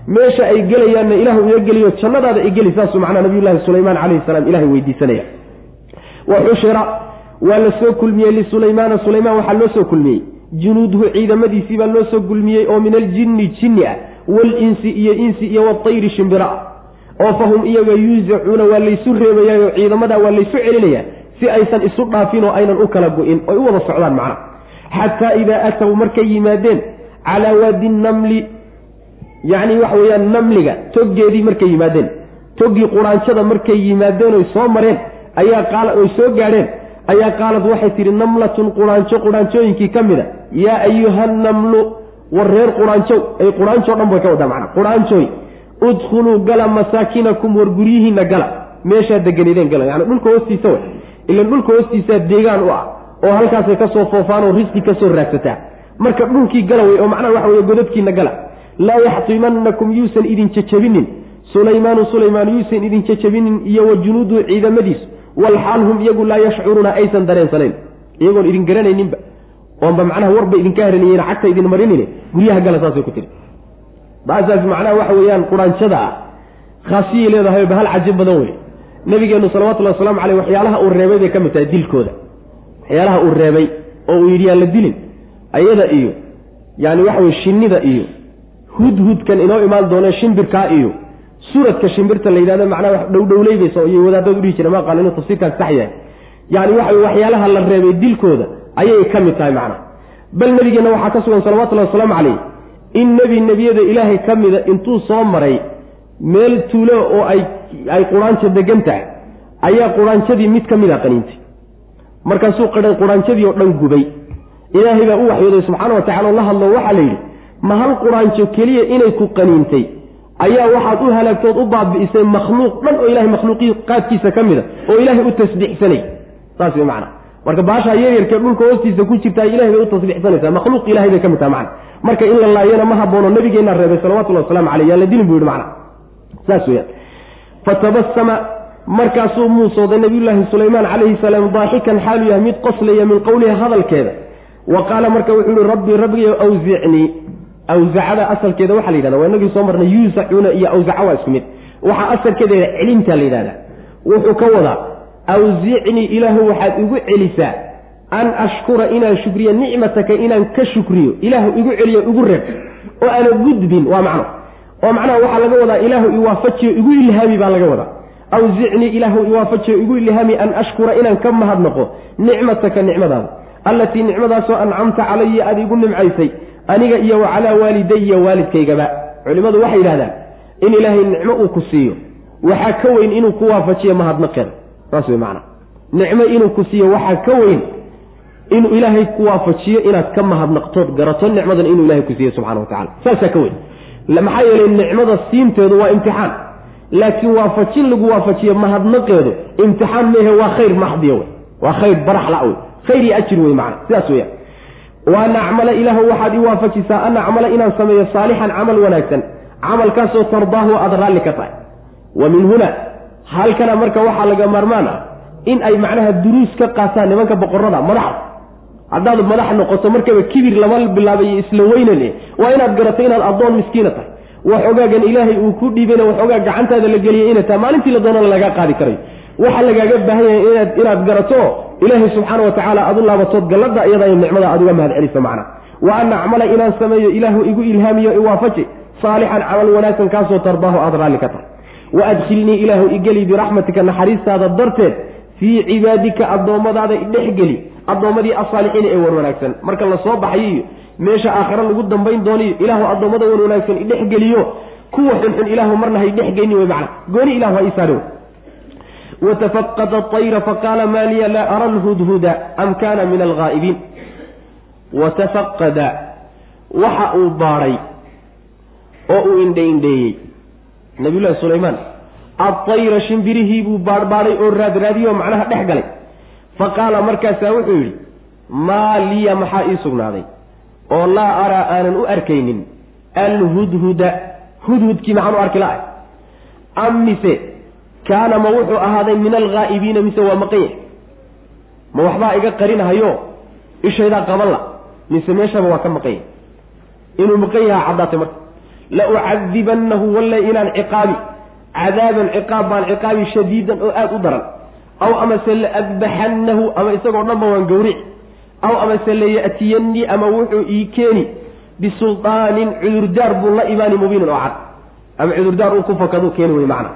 Meesha ay gelayaanna ilaahu iga geliyo jannadaada igeli saasuu macnaha nabiyullaahi sulaymaan calayhi salaam ilahay weydiisanaya. Wa xushira waa la soo kulmiyey lisulaymaana sulaymaan waxaa loo soo kulmiyey junuuduhu ciidamadiisii baa loo soo kulmiyey oo min aljinni jinni ah walinsi iyo insi iyo watayri shimbira ah oo fahum iyaga yuusacuuna waa laysu reebayaayoo ciidamadaa waa laysu celinayaa si aysan isu dhaafin oo aynan u kala go-in oy u wada socdaan macna. Xataa idaa ataw markay yimaadeen calaa waadi namli yacni waxa weeyaan namliga toggeedii markay yimaadeen toggii quraanjada markay yimaadeen oy soo mareen ayaa qaala oy soo gaadheen ayaa qaalad waxay tidhi namlatun quraanjo quraanjooyinkii ka mid a yaa ayuha namlu war reer quraanjow ay quraanjoo dhan bay ka wadaa macna quraanjooy udkhuluu gala masaakinakum war guryihiinna gala meeshaa deganideen gala. Yani dhulka hoostiisa way ilan dhulka hoostiisaa deegaan u ah oo halkaasay ka soo foofaan oo risqi ka soo raagsataa. Marka dhulkii gala wey oo macnaha waxa weye godadkiina gala. Laa yaxtimanakum yuusan idin jajabinin. Sulaymaanu sulaymaan yuusan idin jajabinin iyo wa junuuduhu ciidamadiisu walxaal hum iyagu laa yashcuruuna aysan dareensanayn iyagoon idin garanayninba. Oonba macnaha warba idinka haraniyeen cagta idin marinine guryaha gala saasay ku tiri baasaas macnaha waxa weeyaan quraanjada ah. Khaasiyay leedahay bahal caji badan wey nabigeenu salawatullahi wasalaamu caleyh waxyaalaha uu reebay bay ka mid tahay dilkooda. Waxyaalaha uu reebay oo uu yidhi yaan la dilin. Ayada iyo yaani waxa weye shinnida iyo hudhudkan inoo imaan doone shimbirkaa iyo suradka shimbirta la yidhahdo macnaha wax dhowdhowleybaysa iyo wadaadad udhihi jira ma qaan inuu tafsiirkaas sax yahay. Yani waxa waxyaalaha la reebay dilkooda ayay ka mid tahay macnaha. Bal nabigeenna waxaa ka sugan salawatullahi wasalaamu caleyh in nebi nebiyada ilaahay ka mida intuu soo maray meel tuulo oo ay ay quraanjo degan tahay ayaa quraanjadii mid ka mid a qaniintay markaasuu quraanjadii oo dhan gubay. Ilaahay baa u waxyooday subxaana wa tacala oo la hadlo waxaa la yidhi ma hal quraanjo keliya inay ku qaniintay ayaa waxaad u halaagtood u baabi'isay makhluuq dhan oo ilahay makhluuqii qaadkiisa ka mida oo ilaahay u tasbiixsanay. Saas wey macana marka baashaa yaryarkee dhulka hoostiisa ku jirtaa ilahay bay u tasbiixsanaysaa. Makhluuq ilahay bay ka mid taha macana marka in la laayana ma haboono nabigeennaa reebay salawatullahi waslamu caleyh yaan la dilin buu yihi macana saas weyaan fatabasama markaasuu muusooday nabiyullaahi sulaymaan calayhi salaam daaxikan xaalu yahay mid qoslaya min qowliha hadalkeeda. Wa qaala marka wuxuu yihi rabbi rabbigayo awzicnii awzacada asalkeeda waxaa la yidhahda waa inagii soo marnay yuusacuuna iyo awzaca waa isku mid. Waxaa asalkeeda celinta la yidhahda wuxuu ka wadaa awzicnii ilaahu waxaad igu celisaa an ashkura inaan shukriyo nicmataka inaan ka shukriyo. Ilaahu igu celiyo igu reeb oo aana gudbin waa macno. Oo macnaha waxaa laga wadaa ilaahu iwaafajiyo igu ilhaami baa laga wadaa. Awzicnii ilaahu iwaafajiyo igu ilhaami an ashkura inaan ka mahadnaqo nicmataka nicmadaada. Allatii nicmadaasoo ancamta calaya aada igu nimcaysay aniga iyo wa calaa waalidaya waalidkaygaba. Culimmadu waxay yidhahdaan in ilaahay nicmo uu ku siiyo waxaa ka weyn inuu ku waafajiyo mahadnaqeeda saas wey macana nicmo inuu ku siiyo waxaa ka weyn inuu ilaahay ku waafajiyo inaad ka mahadnaqtood garato nicmadan inuu ilahay ku siiye subxana wa tacala saasaa ka weyn. Maxaa yeelay nicmada siinteedu waa imtixaan. Laakiin waafajin lagu waafajiyo mahadnaqeedu imtixaan mehe waa khayr maxdiya wey. Waa khayr baraxla wey. Khayr iyo ajir wey macana sidaas weya wa an acmala ilaahu waxaad ii waafajisaa an acmala inaan sameeyo saalixan camal wanaagsan. Camalkaasoo tardaahu aada raalli ka tahay. Wa min huna halkana marka waxaa laga maarmaan ah in ay macnaha duruus ka qaataan nimanka boqorada madaxda haddaad madax noqoto markaba kibir lama bilaabayo isla weynan waa inaad garato inaad addoon miskiina tahay. Waxogaagan ilaahay uu ku dhiibana waxoogaa gacantaada la geliyay inay tahay maalintii la doonana lagaa qaadi karayo waxaa lagaaga baahan yahay inaad garato ilaahay subxaana wa tacaala aad u laabatood gallada iyada nicmada aad uga mahad celiso macna. Wa an acmala inaan sameeyo ilaahu igu ilhaamiyo iwaafaji saalixan camal wanaagsan kaasoo tardaahu aada raalli ka tahay. Wa adkhilnii ilaahu igeli biraxmatika naxariistaada darteed fii cibaadika addoommadaada idhexgeli addoommadii asaalixiina ee wan wanaagsan. Marka la soo baxayo iyo meesha aakhare lagu dambayn dooniyo ilaahu addoommada wan wanaagsan idhexgeliyo kuwa xunxun ilaahu marna ha idhexgeyni wey macna. Gooni ilahu ha isaari watafaqada ayra faqaala maa liya laa ara lhudhuda am kana min alghaa'ibiin watafaqada waxa uu baadhay oo uu indhaindheeyey nabiyullahi sulaymaan adayra shimbirihii buu baadhbaadhay oo raadraadiyoo macnaha dhex galay fa qaala markaasaa wuxuu yidhi maa liya maxaa ii sugnaaday oo laa araa aanan u arkaynin alhudhuda hudhudkii maxaan u arki la-ay am kaana ma wuxuu ahaaday min alghaa'ibiina mise waa maqan yahay ma waxbaa iga qarinahayo? Ishaydaa qaban la mise meeshaba waa ka maqan yahay inuu maqan yahaa caddaatay marka. La ucadibannahu walle inaan ciqaabi cadaaban ciqaab baan ciqaabi shadiidan oo aada u daran. Aw amase la adbaxannahu ama isagoo dhanba waan gawrici aw amase laya'tiyannii ama wuxuu ii keeni bisulaanin cudurdaar buu la imaani mubiinin oo cad. Ama cudurdaar uu ku fakaduu keeni wey macna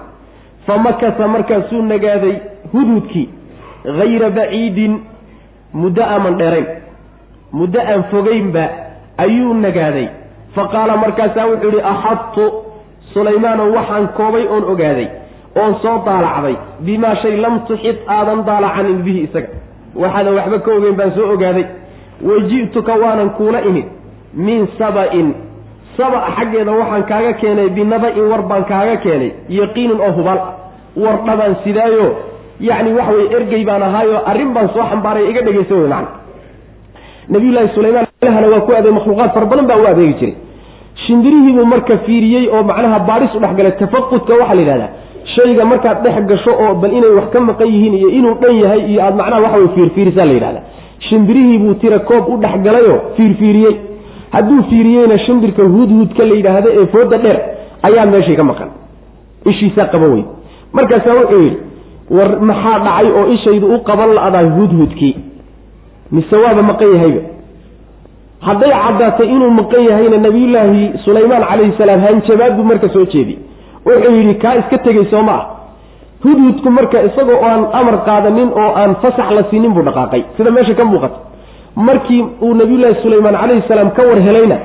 fa makasa markaasuu nagaaday hududkii hayra baciidin muddo aaman dheerayn muddo aan fogeynba ayuu nagaaday. Fa qaala markaasaa wuxuu yihi axadtu sulaymaanow waxaan koobay oon ogaaday oon soo daalacday bimaa shay lam tuxid aadan daalacanin bihi isaga. Waxaadan waxba ka ogeyn baan soo ogaaday. Waji'tuka waanan kuula imid min saba-in saba xaggeeda waxaan kaaga keenay binaba-in war baan kaaga keenay yaqiinin oo hubaal war dhabaan sidaayo yacni waxa weye ergey baan ahaayo arrin baan soo xambaaray iga dhegaysa wey macana nabiyullaahi sulaymaan ilahana waa ku adeeg makhluuqaad fara badan baa u adeegi jiray. Shimbirihiibuu marka fiiriyey oo macnaha baadhis u dhexgalay tafaqudka waxaa la yidhahdaa shayga markaad dhex gasho oo bal inay wax ka maqan yihiin iyo inuu dhan yahay iyo aad macnaha waxa way fiirfiirisaa la yidhahda shimbirihiibuu tira koob u dhexgalayoo fiirfiiriyey hadduu fiiriyeyna shimbirka hudhudka la yidhaahdo ee fooda dheer ayaa meeshay ka maqan. Ishiisaa qaban weyd markaasaa wuxuu yidhi war maxaa dhacay oo ishaydu u qaban la-daa hudhudkii mise waaba maqan yahayba? Hadday caddaatay inuu maqan yahayna nabiyullaahi sulaymaan calayhi salaam hanjabaad buu marka soo jeediy wuxuu yidhi kaa iska tegey soo ma ah. Hudhudku marka isagoo aan amar qaadanin oo aan fasax la siinin buu dhaqaaqay. Sida meesha ka muuqata markii uu nabiyullaahi sulaymaan calayhi salaam ka war helayna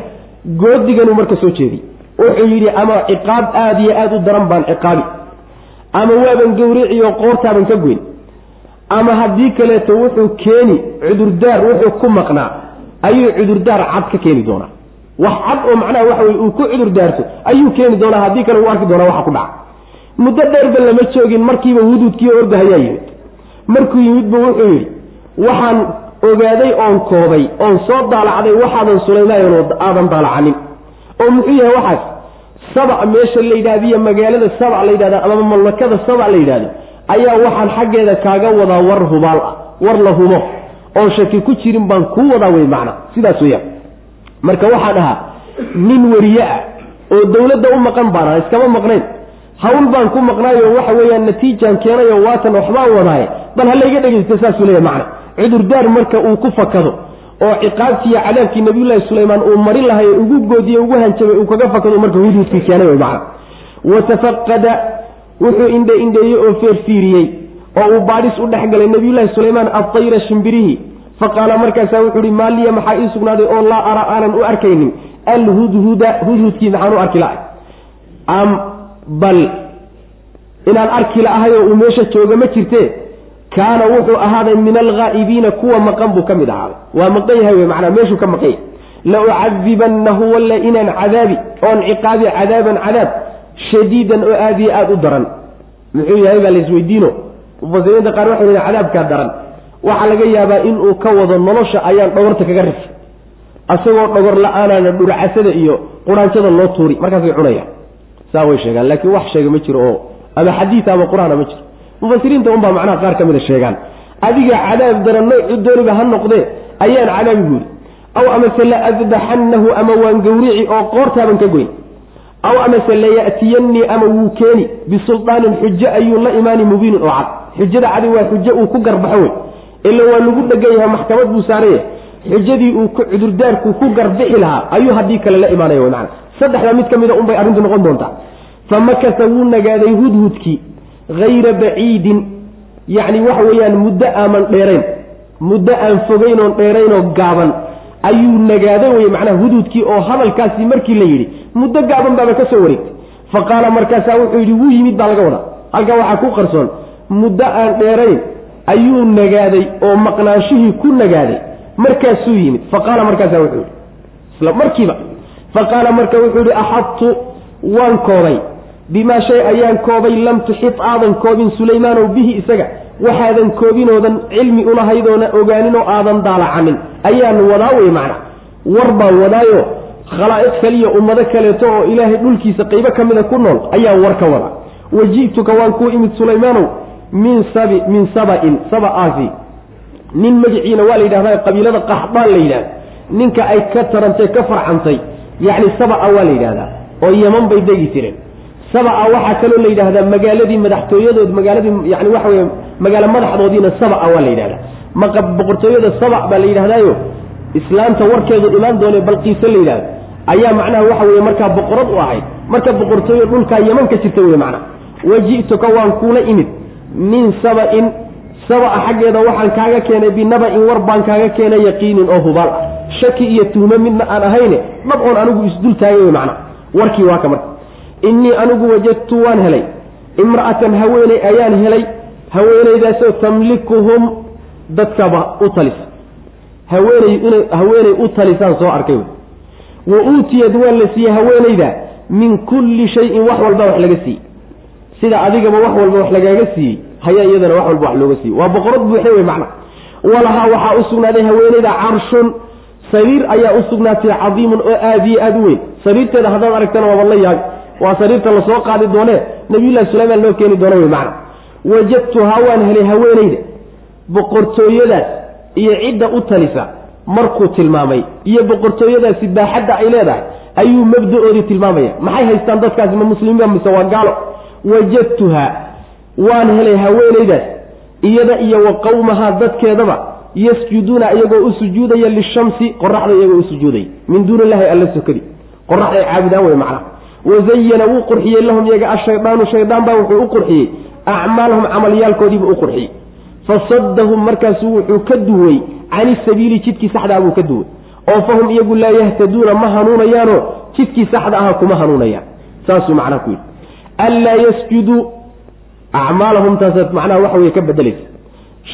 goodiganuu marka soo jeediy wuxuu yidhi ama ciqaab aada iyo aada u daran baan ciqaabi. Ama waaban gawriciyo qoortaaban ka goyn. Ama haddii kaleeto wuxuu keeni cudurdaar wuxuu ku maqnaa ayuu cudurdaar cad ka keeni doonaa. Wax cad oo macnaha waxa weye uu ku cudurdaarto ayuu keeni doonaa haddii kale uu arki doonaa waxa ku dhaca. Muddo dheerba lama joogin markiiba hududkiiyo ordahayaa yimid. Markuu yimidba wuxuu yidhi waxaan ogaaday oon koobay oon soo daalacday waxaadan sulaymaayano aadan daalacanin oo muxuu yahay waxaas? Sabac meesha la yidhahdiyo magaalada sabac la yidhahda ama mamlakada sabac la yidhahdo ayaa waxaan xaggeeda kaaga wadaa war hubaal ah war la hubo. Oon shaki ku jirin baan kuu wadaa wey macna. Sidaas weyaan marka waxaan ahaa nin weriye ah oo dawladda u maqan baan aha iskama maqnayn hawl baan ku maqnaayo waxa weeyaan natiijaan keenayo waatan waxbaan wadaaye bal ha layga dhegaysta saasuu leeyahy macna. Cudurdaar marka uu ku fakado oo ciqaabtii iyo cadaabkii nabiyullaahi sulaymaan uu marin lahay ugu goodiye ugu hanjabay uu kaga fakado marka hudhudkii keenay macna. Watafaqada wuxuu indhe indheeyey oo feerfiiriyey oo uu baadhis u dhex galay nabiyullaahi sulaymaan adayra shimbirihi. Faqaala markaasaa wuxuu ihi maaliya maxaa ii sugnaaday oo laa ara aanan u arkaynin? Alhudhuda hudhudkii maxaan u arki lahay bal inaan arki la-ahay oo uu meesha jooga ma jirte kaana wuxuu ahaaday min alghaa'ibiina kuwa maqan buu ka mid ahaaday. Waa maqan yahay wey macnaa meeshuu ka maqan yahay. La ucadibannahu walla inaan cadaabi oon ciqaabi cadaaban cadaab shadiidan oo aada iyo aada u daran. Muxuu yahay baa laisweydiino mufasiriinta qaar waxay yihi cadaabkaa daran. Waxaa laga yaabaa inuu ka wado nolosha ayaan dhogorta kaga rifi asagoo dhogor la'aanaana dhurcasada iyo quraanjada loo tuuri. Markaasay cunayaan saa way sheegaan. Laakiin wax sheega ma jiro oo ama xadiid qur'aana ma jiro. Mufasiriinta unbaa macnaha qaar ka mida sheegaan. Adiga cadaab daran noocu dooniba ha noqdee ayaan cadaabi buuri aw amase la adbaxannahu ama waan gawrici oo qoortaaban ka goyn. Aw amase laya'tiyannii ama wuu keeni. Bisulaanin xujo ayuu la imaani mubiinin oo cad. Xujada cadi waa xujo uu ku garbaxo wey ila waa lagu dhegan yahay maxkamad buu saaraya. Xujadii uu cudurdaarku ku garbixi lahaa ayuu haddii kale la imaanaya wy maana saddexdaa mid ka mida unbay arrintu noqon doontaa. Fa makasa wuu nagaaday hudhudkii hayra baciidin yacni waxa weeyaan muddo aaman dheerayn muddo aan fogeyn oon gaaban ayuu nagaaday wey macnaha hudhudkii oo hadalkaasi markii la yidhi muddo gaaban baaba ka soo wareegtay. Fa qaala markaasaa wuxuu yidhi wuu yimid baa laga wadaa. Halkaa waxaa ku qarsoon muddo aan dheerayn ayuu nagaaday oo maqnaanshihii ku nagaaday markaasuu yimid. Fa qaala markaasaa wuxuu yidhi isla markiiba fa qaala marka wuxuu yidhi axadtu? Waan koobay. Bimaa shay ayaan koobay lam tuxit aadan koobin sulaymaanow bihi isaga. Waxaadan koobinoodan cilmi ulahaydoona ogaaninoo aadan daalacanin. Ayaan wadaa wey macna. War baan wadaayo khalaa'iq kaliya ummado kaleeto oo ilaahay dhulkiisa qaybo ka mida ku nool ayaan war ka wadaa. Waji'tuka waan kuu imid sulaymaanow min sabi min saba-in saba-aasi. Nin magiciina waa la yidhahdaa qabiilada qaxdaan la yidhahda ninka ay ka tarantay ka farcantay yacni saba-a waa la yidhahdaa oo yeman bay degi jireen. Saba-a waxaa kaloo la yidhahdaa magaaladii madaxtooyadood magaaladii yani waxa weye magaalo madaxdoodiina saba-a waa la yidhahdaa. Maqa boqortooyada saba baa la yidhahdaayo islaamta warkeedu imaan doone balqiise la yidhahdo. Ayaa macnaha waxa weye markaa boqorad u ahayd. Marka boqortooyo dhulkaa yeman ka jirta wey macnaha. Waji'tuka waan kuula imid. Min saba-in saba-a xaggeeda waxaan kaaga keenay binaba-in war baan kaaga keenay yaqiinin oo hubaal ah shaki iyo tuhmo midna aan ahayne dhab oon anigu isdul taagay wey macnaha warkii waa ka marka. Innii anigu wajadtu waan helay. Imra'atan haweeney ayaan helay. Haweeneydaasoo tamlikuhum dadkaba u talisa haweeney inay haweeney u talisaan soo arkay wey. Wa uutiyad waa la siiyey haweeneyda min kulli shayin wax walba wax laga siiyey. Sida adigaba wax walba wax lagaaga siiyey hayaa iyadana wax walba wax looga siiyey. Waa boqorad buuxe wey macna. Walahaa waxaa u sugnaaday haweeneyda carshun sariir ayaa u sugnaatay cadiimun oo aada iyo aada u weyn. Sariirteeda haddaad aragtana waaba la yaab waa sariirta la soo qaadi doonee nabiyullahi sulaymaan loo keeni doono wey macna. Wajadtuhaa waan helay haweeneyda boqortooyadaas iyo cidda u talisa markuu tilmaamay iyo boqortooyadaasi baaxadda ay leedahay ayuu mabda-oodii tilmaamaya. Maxay haystaan dadkaasi ma muslimiina mise waa gaalo. Wajadtuhaa waan helay haweeneydaas iyada iyo wa qawmahaa dadkeedaba yasjuduuna iyagoo u sujuudaya lishamsi qoraxda iyagoo u sujuudaya min duuni illahi alla sokadi qoraxday caabudaan wey macnaha wazayana wuu qurxiyey lahum iyaga ashaydaanu shaydaan baa wuxuu u qurxiyey. Acmaalahum camalyaalkoodiibuu u qurxiyey. Fasadahum markaasu wuxuu ka duway. Cani sabiili jidkii saxda buu ka duway. Oo fahum iyagu laa yahtaduuna ma hanuunayaanoo jidkii saxda aha kuma hanuunayaan. Saasuu macnaha ku yidhi. Anlaa yasjuduu acmaalahum taasaad macnaha waxa weye ka bedelaysa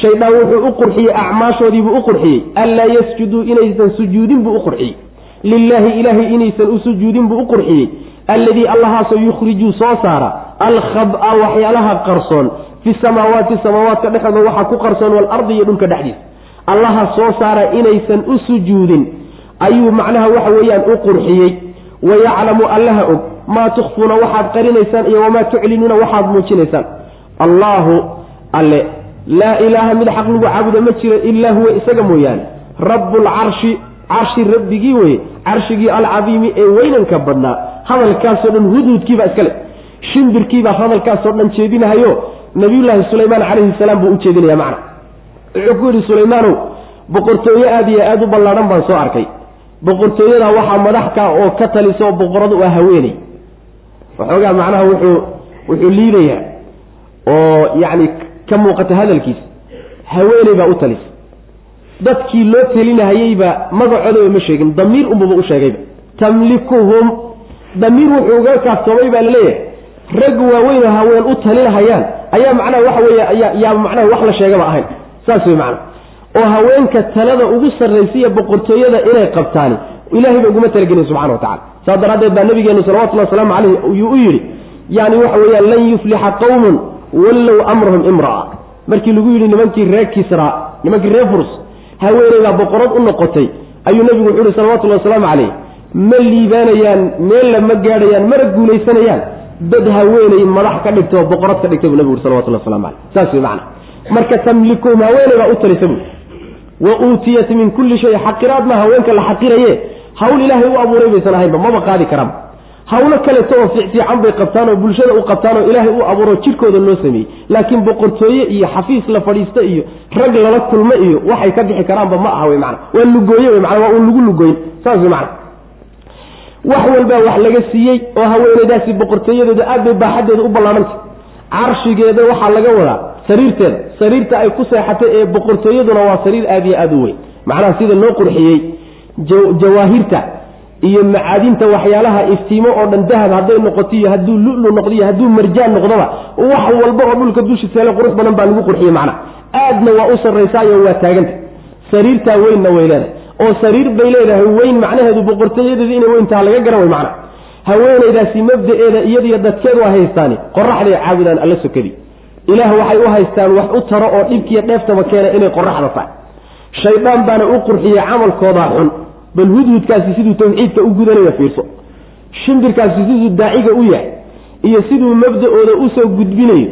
shaydaan wuxuu u qurxiyey acmaashoodiibuu u qurxiyey. Anlaa yasjuduu inaysan sujuudin buu u qurxiyey. Lilaahi ilaahay inaysan u sujuudin buu u qurxiyey. Alladii allahaasoo yukhrijuu soo saara alkhaba waxyaalaha qarsoon. Fi samaawaati samaawaadka dhexdooda waxaa ku qarsoon waalardi iyo dhulka dhexdiisa. Allaha soo saara inaysan u sujuudin. Ayuu macnaha waxa weeyaan u qurxiyey. Wayaclamu allaha og maa tukhfuuna waxaad qarinaysaan iyo wamaa tuclinuuna waxaad muujinaysaan. Allaahu alle laa ilaaha mid xaq lagu caabudo ma jiro ilaa huwa isaga mooyaane. Rabbulcarshi carshi rabbigii weye carshigii alcadiimi ee weynanka badnaa. Hadalkaasoo dhan hudhudkiibaa iskale shimbirkiibaa hadalkaasoo dhan jeedinahayo nabiyullaahi sulaymaan calayhi salaam buu u jeedinaya macna. Wuxuu ku yidhi sulaymaanow boqortooye aada iyo aada u ballaadhan baan soo arkay. Boqortooyadaa waxaa madaxka oo ka talisa oo boqoradu ah haweeney. Waxoogaa macnaha wuxuu wuxuu liidayaa oo yacni ka muuqata hadalkiisa haweeney baa u talisa dadkii loo telinahayeyba magacoodaba ma sheegin damiir unbuba u sheegayba tamlikuhum damiir wuxuu uga kaaftoomay baa la leeyahay rag waaweynoo haween u talinahayaan ayaa macnaha waxa weeye yaa macnaha wax la sheegaba ahayn. Saas wey macnaha. Oo haweenka talada ugu sarraysiya boqortooyada inay qabtaani ilahay ba uguma talagelin subxana wa tacala saas daraaddeed baa nabigeenu salawatullhi wasalaamu caleyh yuu u yidhi yani waxa weeyaan lan yuflixa qawmun wallow amrahum imra'a markii lagu yidhi nimankii reer kisra nimankii reer furs haweeneydaa boqorad u noqotay ayuu nabigu wuxuu yihi salawatullahi wasalaamu caleyh ma liibaanayaan meella ma gaadhayaan mana guulaysanayaan. Dad haweeney madax ka dhigta oo boqorad ka dhigta buu nabigu ui salawatullah waslamu caleyh saas wey macana marka tamlikuhum haweeney baa u talisa buu wa uutiyat min kulli shay xaqiraad ma haweenka la xaqiraye hawl ilaahay u abuuray baysan ahaynba maba qaadi karaan hawlo kaleto oo fiicfiican bay qabtaan oo bulshada u qabtaan oo ilaahay u abuuro jirkooda loo sameeyey. Laakiin boqortooye iyo xafiis la fadhiista iyo rag lala kulmo iyo waxay ka bixi karaanba ma aha wey mana waa lugooye wey mana waa uun lagu lugoyn. Saas wey mana wax walbaa wax laga siiyey oo haweeneydaasi boqortooyadooda aad bay baaxadeeda u ballaananta carshigeeda waxaa laga wadaa sariirteeda. Sariirta ay ku seexatay ee boqortooyaduna waa sariir aad iyo aada u weyn. Macnaha sida loo qurxiyey jawaahirta iyo macaadinta waxyaalaha iftiimo oo dhan dahab hadday noqoto iyo hadduu lulu noqdo iyo hadduu marjaan noqdoba wax walba oo dhulka dushiseele qurux badan baa lagu qurxiyey macna. Aadna waa u sarraysaayo waa taaganta. Sariirtaa weynna way leedahay. Oo sariir bay leedahay weyn macnaheedu boqortooyadeeda inay weyntaha laga garan way macna. Haweenaydaasi mabda-eeda iyadiyo dadkeedu a haystaani qoraxday caabudaan alla sokadii ilaah waxay u haystaan wax u taro oo dhibkiiyo dheeftaba keena inay qoraxda tahay. Shaydaan baana u qurxiyey camalkoodaa xun bal hudhudkaasi siduu tawxiidka u gudanaya fiirso. Shimbirkaasi siduu daaciga u yahay iyo siduu mabda-ooda u soo gudbinayo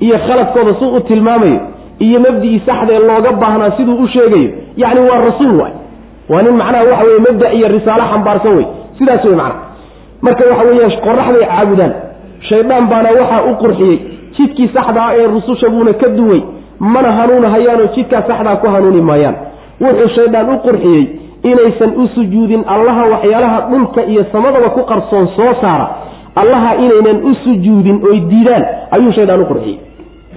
iyo khaladkooda suu u tilmaamayo iyo mabdicii saxdee looga baahnaa siduu u sheegayo yacni waa rasuul waay. Waa nin macnaha waxa weye mabda iyo risaalo xambaarsan wey sidaas wey macnaha. Marka waxa weeyaan qoraxday caabudaan. Shaydaan baana waxaa u qurxiyey jidkii saxdaa ee rususha buuna ka duway mana hanuunahayaanoo jidkaa saxdaa ku hanuuni maayaan. Wuxuu shaydaan u qurxiyey inaysan u sujuudin allaha waxyaalaha dhulka iyo samadaba ku qarsoon soo saara. Allaha inaynan u sujuudin oy diidaan. Ayuu shaydaan u qurxiyey.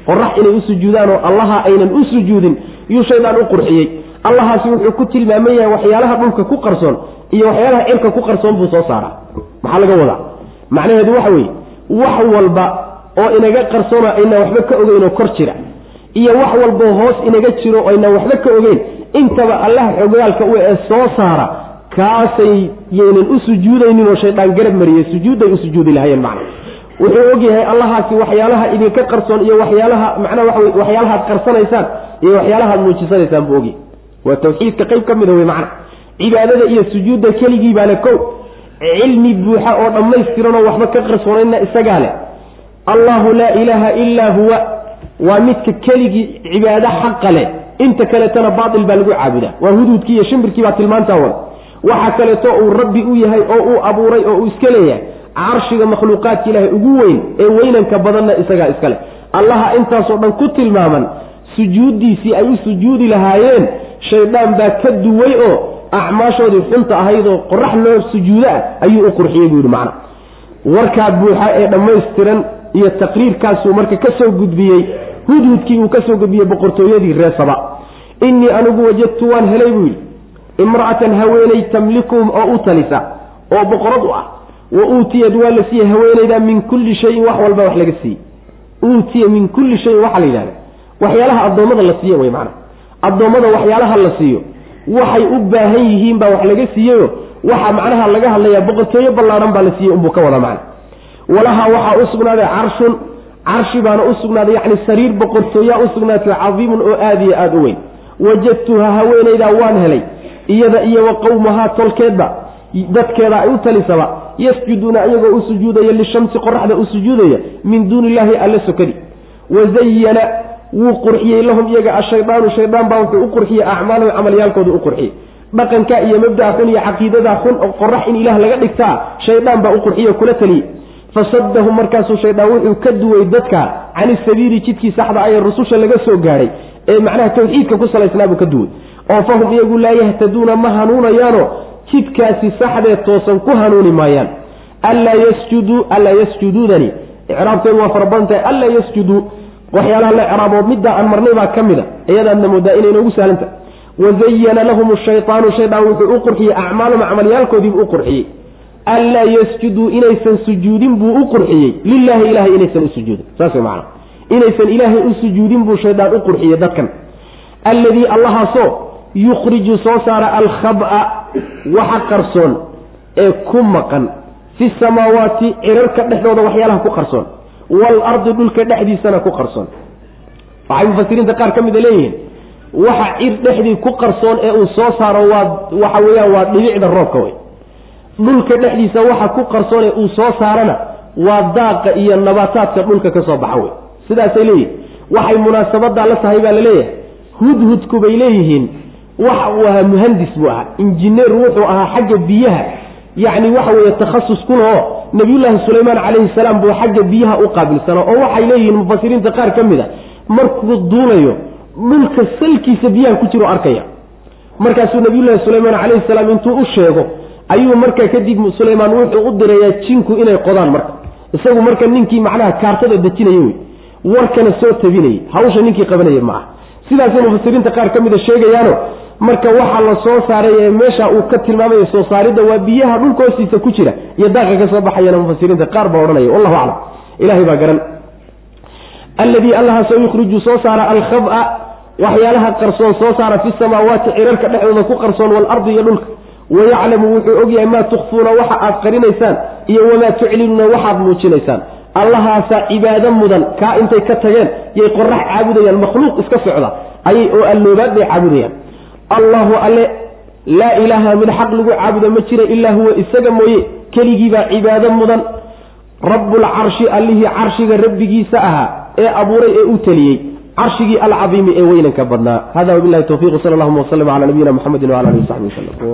Qorax inay u sujuudaan oo allaha aynan u sujuudin yuu shaydaan u qurxiyey. Allahaasi wuxuu ku tilmaaman yahay waxyaalaha dhulka ku qarsoon iyo waxyaalaha cirka ku qarsoon buu soo saaraa. Maxaa laga wadaa? Macnaheedu waxa weeye wax walba oo inaga qarsoona ayna waxba ka ogeyn oo kor jira iyo wax walboo hoos inaga jiro ayna waxba ka ogeyn intaba allaha xogaalka u ee soo saara kaasay yaynan u sujuudaynin oo shaydaan garab mariyey sujuudday u sujuudi lahayeen macna. Wuxuu ogyahay allahaasi waxyaalaha idinka qarsoon iyo waxyaalaha macnaa waxa wey waxyaalahaad qarsanaysaan iyo waxyaalahaad muujisanaysaan buu ogyahay waa tawxiidka qayb ka mida wey macna. Cibaadada iyo sujuudda keligii baa le kow cilmi buuxa oo dhammaystiran oo waxba ka qarsoonayna isagaa leh. Allahu laa ilaaha illaa huwa waa midka keligii cibaado xaqa leh inta kaleetana baatil baa lagu caabudaa. Waa huduudkii iyo shimbirkii baa tilmaantaa wada waxaa kaleeto uu rabbi u yahay oo uu abuuray oo uu iska leeyahay carshiga makhluuqaadka ilaahay ugu weyn ee weynanka badanna isagaa iskale allaha intaasoo dhan ku tilmaaman sujuuddiisii ay u sujuudi lahaayeen shaydaan baa ka duway oo acmaashoodii xunta ahayd oo qorax loo sujuudo ah ayuu u qurxiyey buu yidhi macna. Warkaa buuxa ee dhammaystiran iyo taqriirkaasuu marka ka soo gudbiyey hudhudkii uu ka soo gudbiyey boqortooyadii ree saba innii anigu wajadtu waan helay buu yidhi. Imra'atan haweeney tamlikuhum oo u talisa oo boqorad u ah. Wa uutiyad waa la siiyey haweeneyda min kulli shayin wax walba wax laga siiyey. Uutiya min kulli shayin waxaa la yidhahda. Waxyaalaha addoommada la siiyo wey macana addoommada waxyaalaha la siiyo waxay u baahan yihiin baa wax laga siiyeyo waxaa macnaha laga hadlayaa boqortooyo ballaadhan baa la siiyey unbuu ka wada macna walahaa waxaa u sugnaaday carshun carshi baana u sugnaaday yacni sariir boqortooyaa u sugnaatay cadiimun oo aada iyo aada u weyn wajadtuha haweenaydaa waan helay. Iyada iyo wa qowmahaa tolkeedba dadkeeda ay u talisaba yasjuduuna iyagoo u sujuudaya lishamsi qoraxda u sujuudaya min duuni illaahi alla sokadi. Wazayana wuu qurxiyey lahum iyaga ashaydaanu shaydaan baa wuxuu u qurxiyey acmaalahum camalyaalkooda u qurxiyey. Dhaqanka iyo mabdaa xun iyo caqiidada xun oo qorax in ilaah laga dhigtaa shaydaan baa u qurxiye kula taliyey. Fasadahum markaasuu shaydaan wuxuu ka duway dadka cani sabiili jidkii saxda ayee rususha laga soo gaadhay ee macnaha tawxiidka ku salaysnaabuu ka duway. oo fahum iyagu laa yahtaduuna ma hanuunayaano jidkaasi saxdee toosan ku hanuuni maayaan. Anlaa yasjuduu anlaa yasjuduudani icraabteedu waa fara badan tahay anlaa yasjuduu waxyaalaha la icraabood middaa aan marnay baa ka mid a. Iyadaadna moodaa inay noogu sahlantahay wazayana lahum shaytaanu shaydaan wuxuu u qurxiyey acmaalum camaliyaalkoodiibuu u qurxiyey. Anlaa yasjuduu inaysan sujuudin buu u qurxiyey. Lilaahi ilahay inaysan u saas way macana inaysan ilaahay u sujuudin buu shaydaan u qurxiyey dadkan. Alladii allahaasoo yukhriju soo saara alkhaba waxa qarsoon ee ku maqan. Fi samaawaati cirarka dhexdooda waxyaalaha ku qarsoon. Waalardi dhulka dhexdiisana ku qarsoon. Waxay mufasiriinta qaar ka mida leeyihiin waxa cir dhexdii ku qarsoon ee uu soo saaro waa waxa weeyaan waa dhibicda roobka wey dhulka dhexdiisa waxa ku qarsoon ee uu soo saarana waa daaqa iyo nabaataadka dhulka ka soo baxa wey sidaasay leeyihiin waxay munaasabadaa la tahay baa la leeyahay hudhudku bay leeyihiin. Wax uu ahaa muhandis buu ahaa. Injineer wuxuu ahaa xagga biyaha. Yacni waxa weeye takhasus kulahoo nabiyullaahi sulaymaan calayhi salaam buu xagga biyaha u qaabilsanaa. Oo waxay leeyihiin mufasiriinta qaar ka mid a markuu duulayo dhulka salkiisa biyaha ku jiro arkaya. Markaasuu nabiyullaahi sulaymaan calayhi salaam intuu u sheego ayuu markaa kadib sulaymaan wuxuu u dirayaa jinku inay qodaan marka. Isagu marka ninkii macnaha kaartada dejinaya wey warkana soo tabinayay hawsha ninkii qabanaya ma aha. Sidaasay mufasiriinta qaar ka mida sheegayaano marka waxaa la soo saaray ee meesha uu ka tilmaamayo soo saaridda waa biyaha dhulka ku jira iyo daaqa ka soo baxayana mufasiriinta qaar baa odhanaya. Wallahu aclam. Ilahay baa garan. Alladii allahaasoo yukhriju soo saara alkhaba waxyaalaha qarsoon soo saara fi samaawaati cirarka dhexdooda ku qarsoon waalardi iyo dhulka. Wayaclamu wuxuu ogyahay maa tukfuuna waxa aad qarinaysaan iyo wamaa tuclinuuna waxaad muujinaysaan allahaasaa cibaado mudan kaa intay ka tageen yay qorax caabudayaan makhluuq iska socda ayay oo alloobaad bay caabudayaan. Allahu alle laa ilaaha mid xaq lagu caabudo ma jira ilaa huwa isaga mooye keligiibaa cibaado mudan. Rabbulcarshi allihii carshiga rabbigiisa ahaa ee abuuray ee u teliyey carshigii alcadiimi ee weynanka badnaa. Hada wabilahi towfiq sal allahuma waslm cala nabiyina mxamedi wala alihi wasaxbi waslm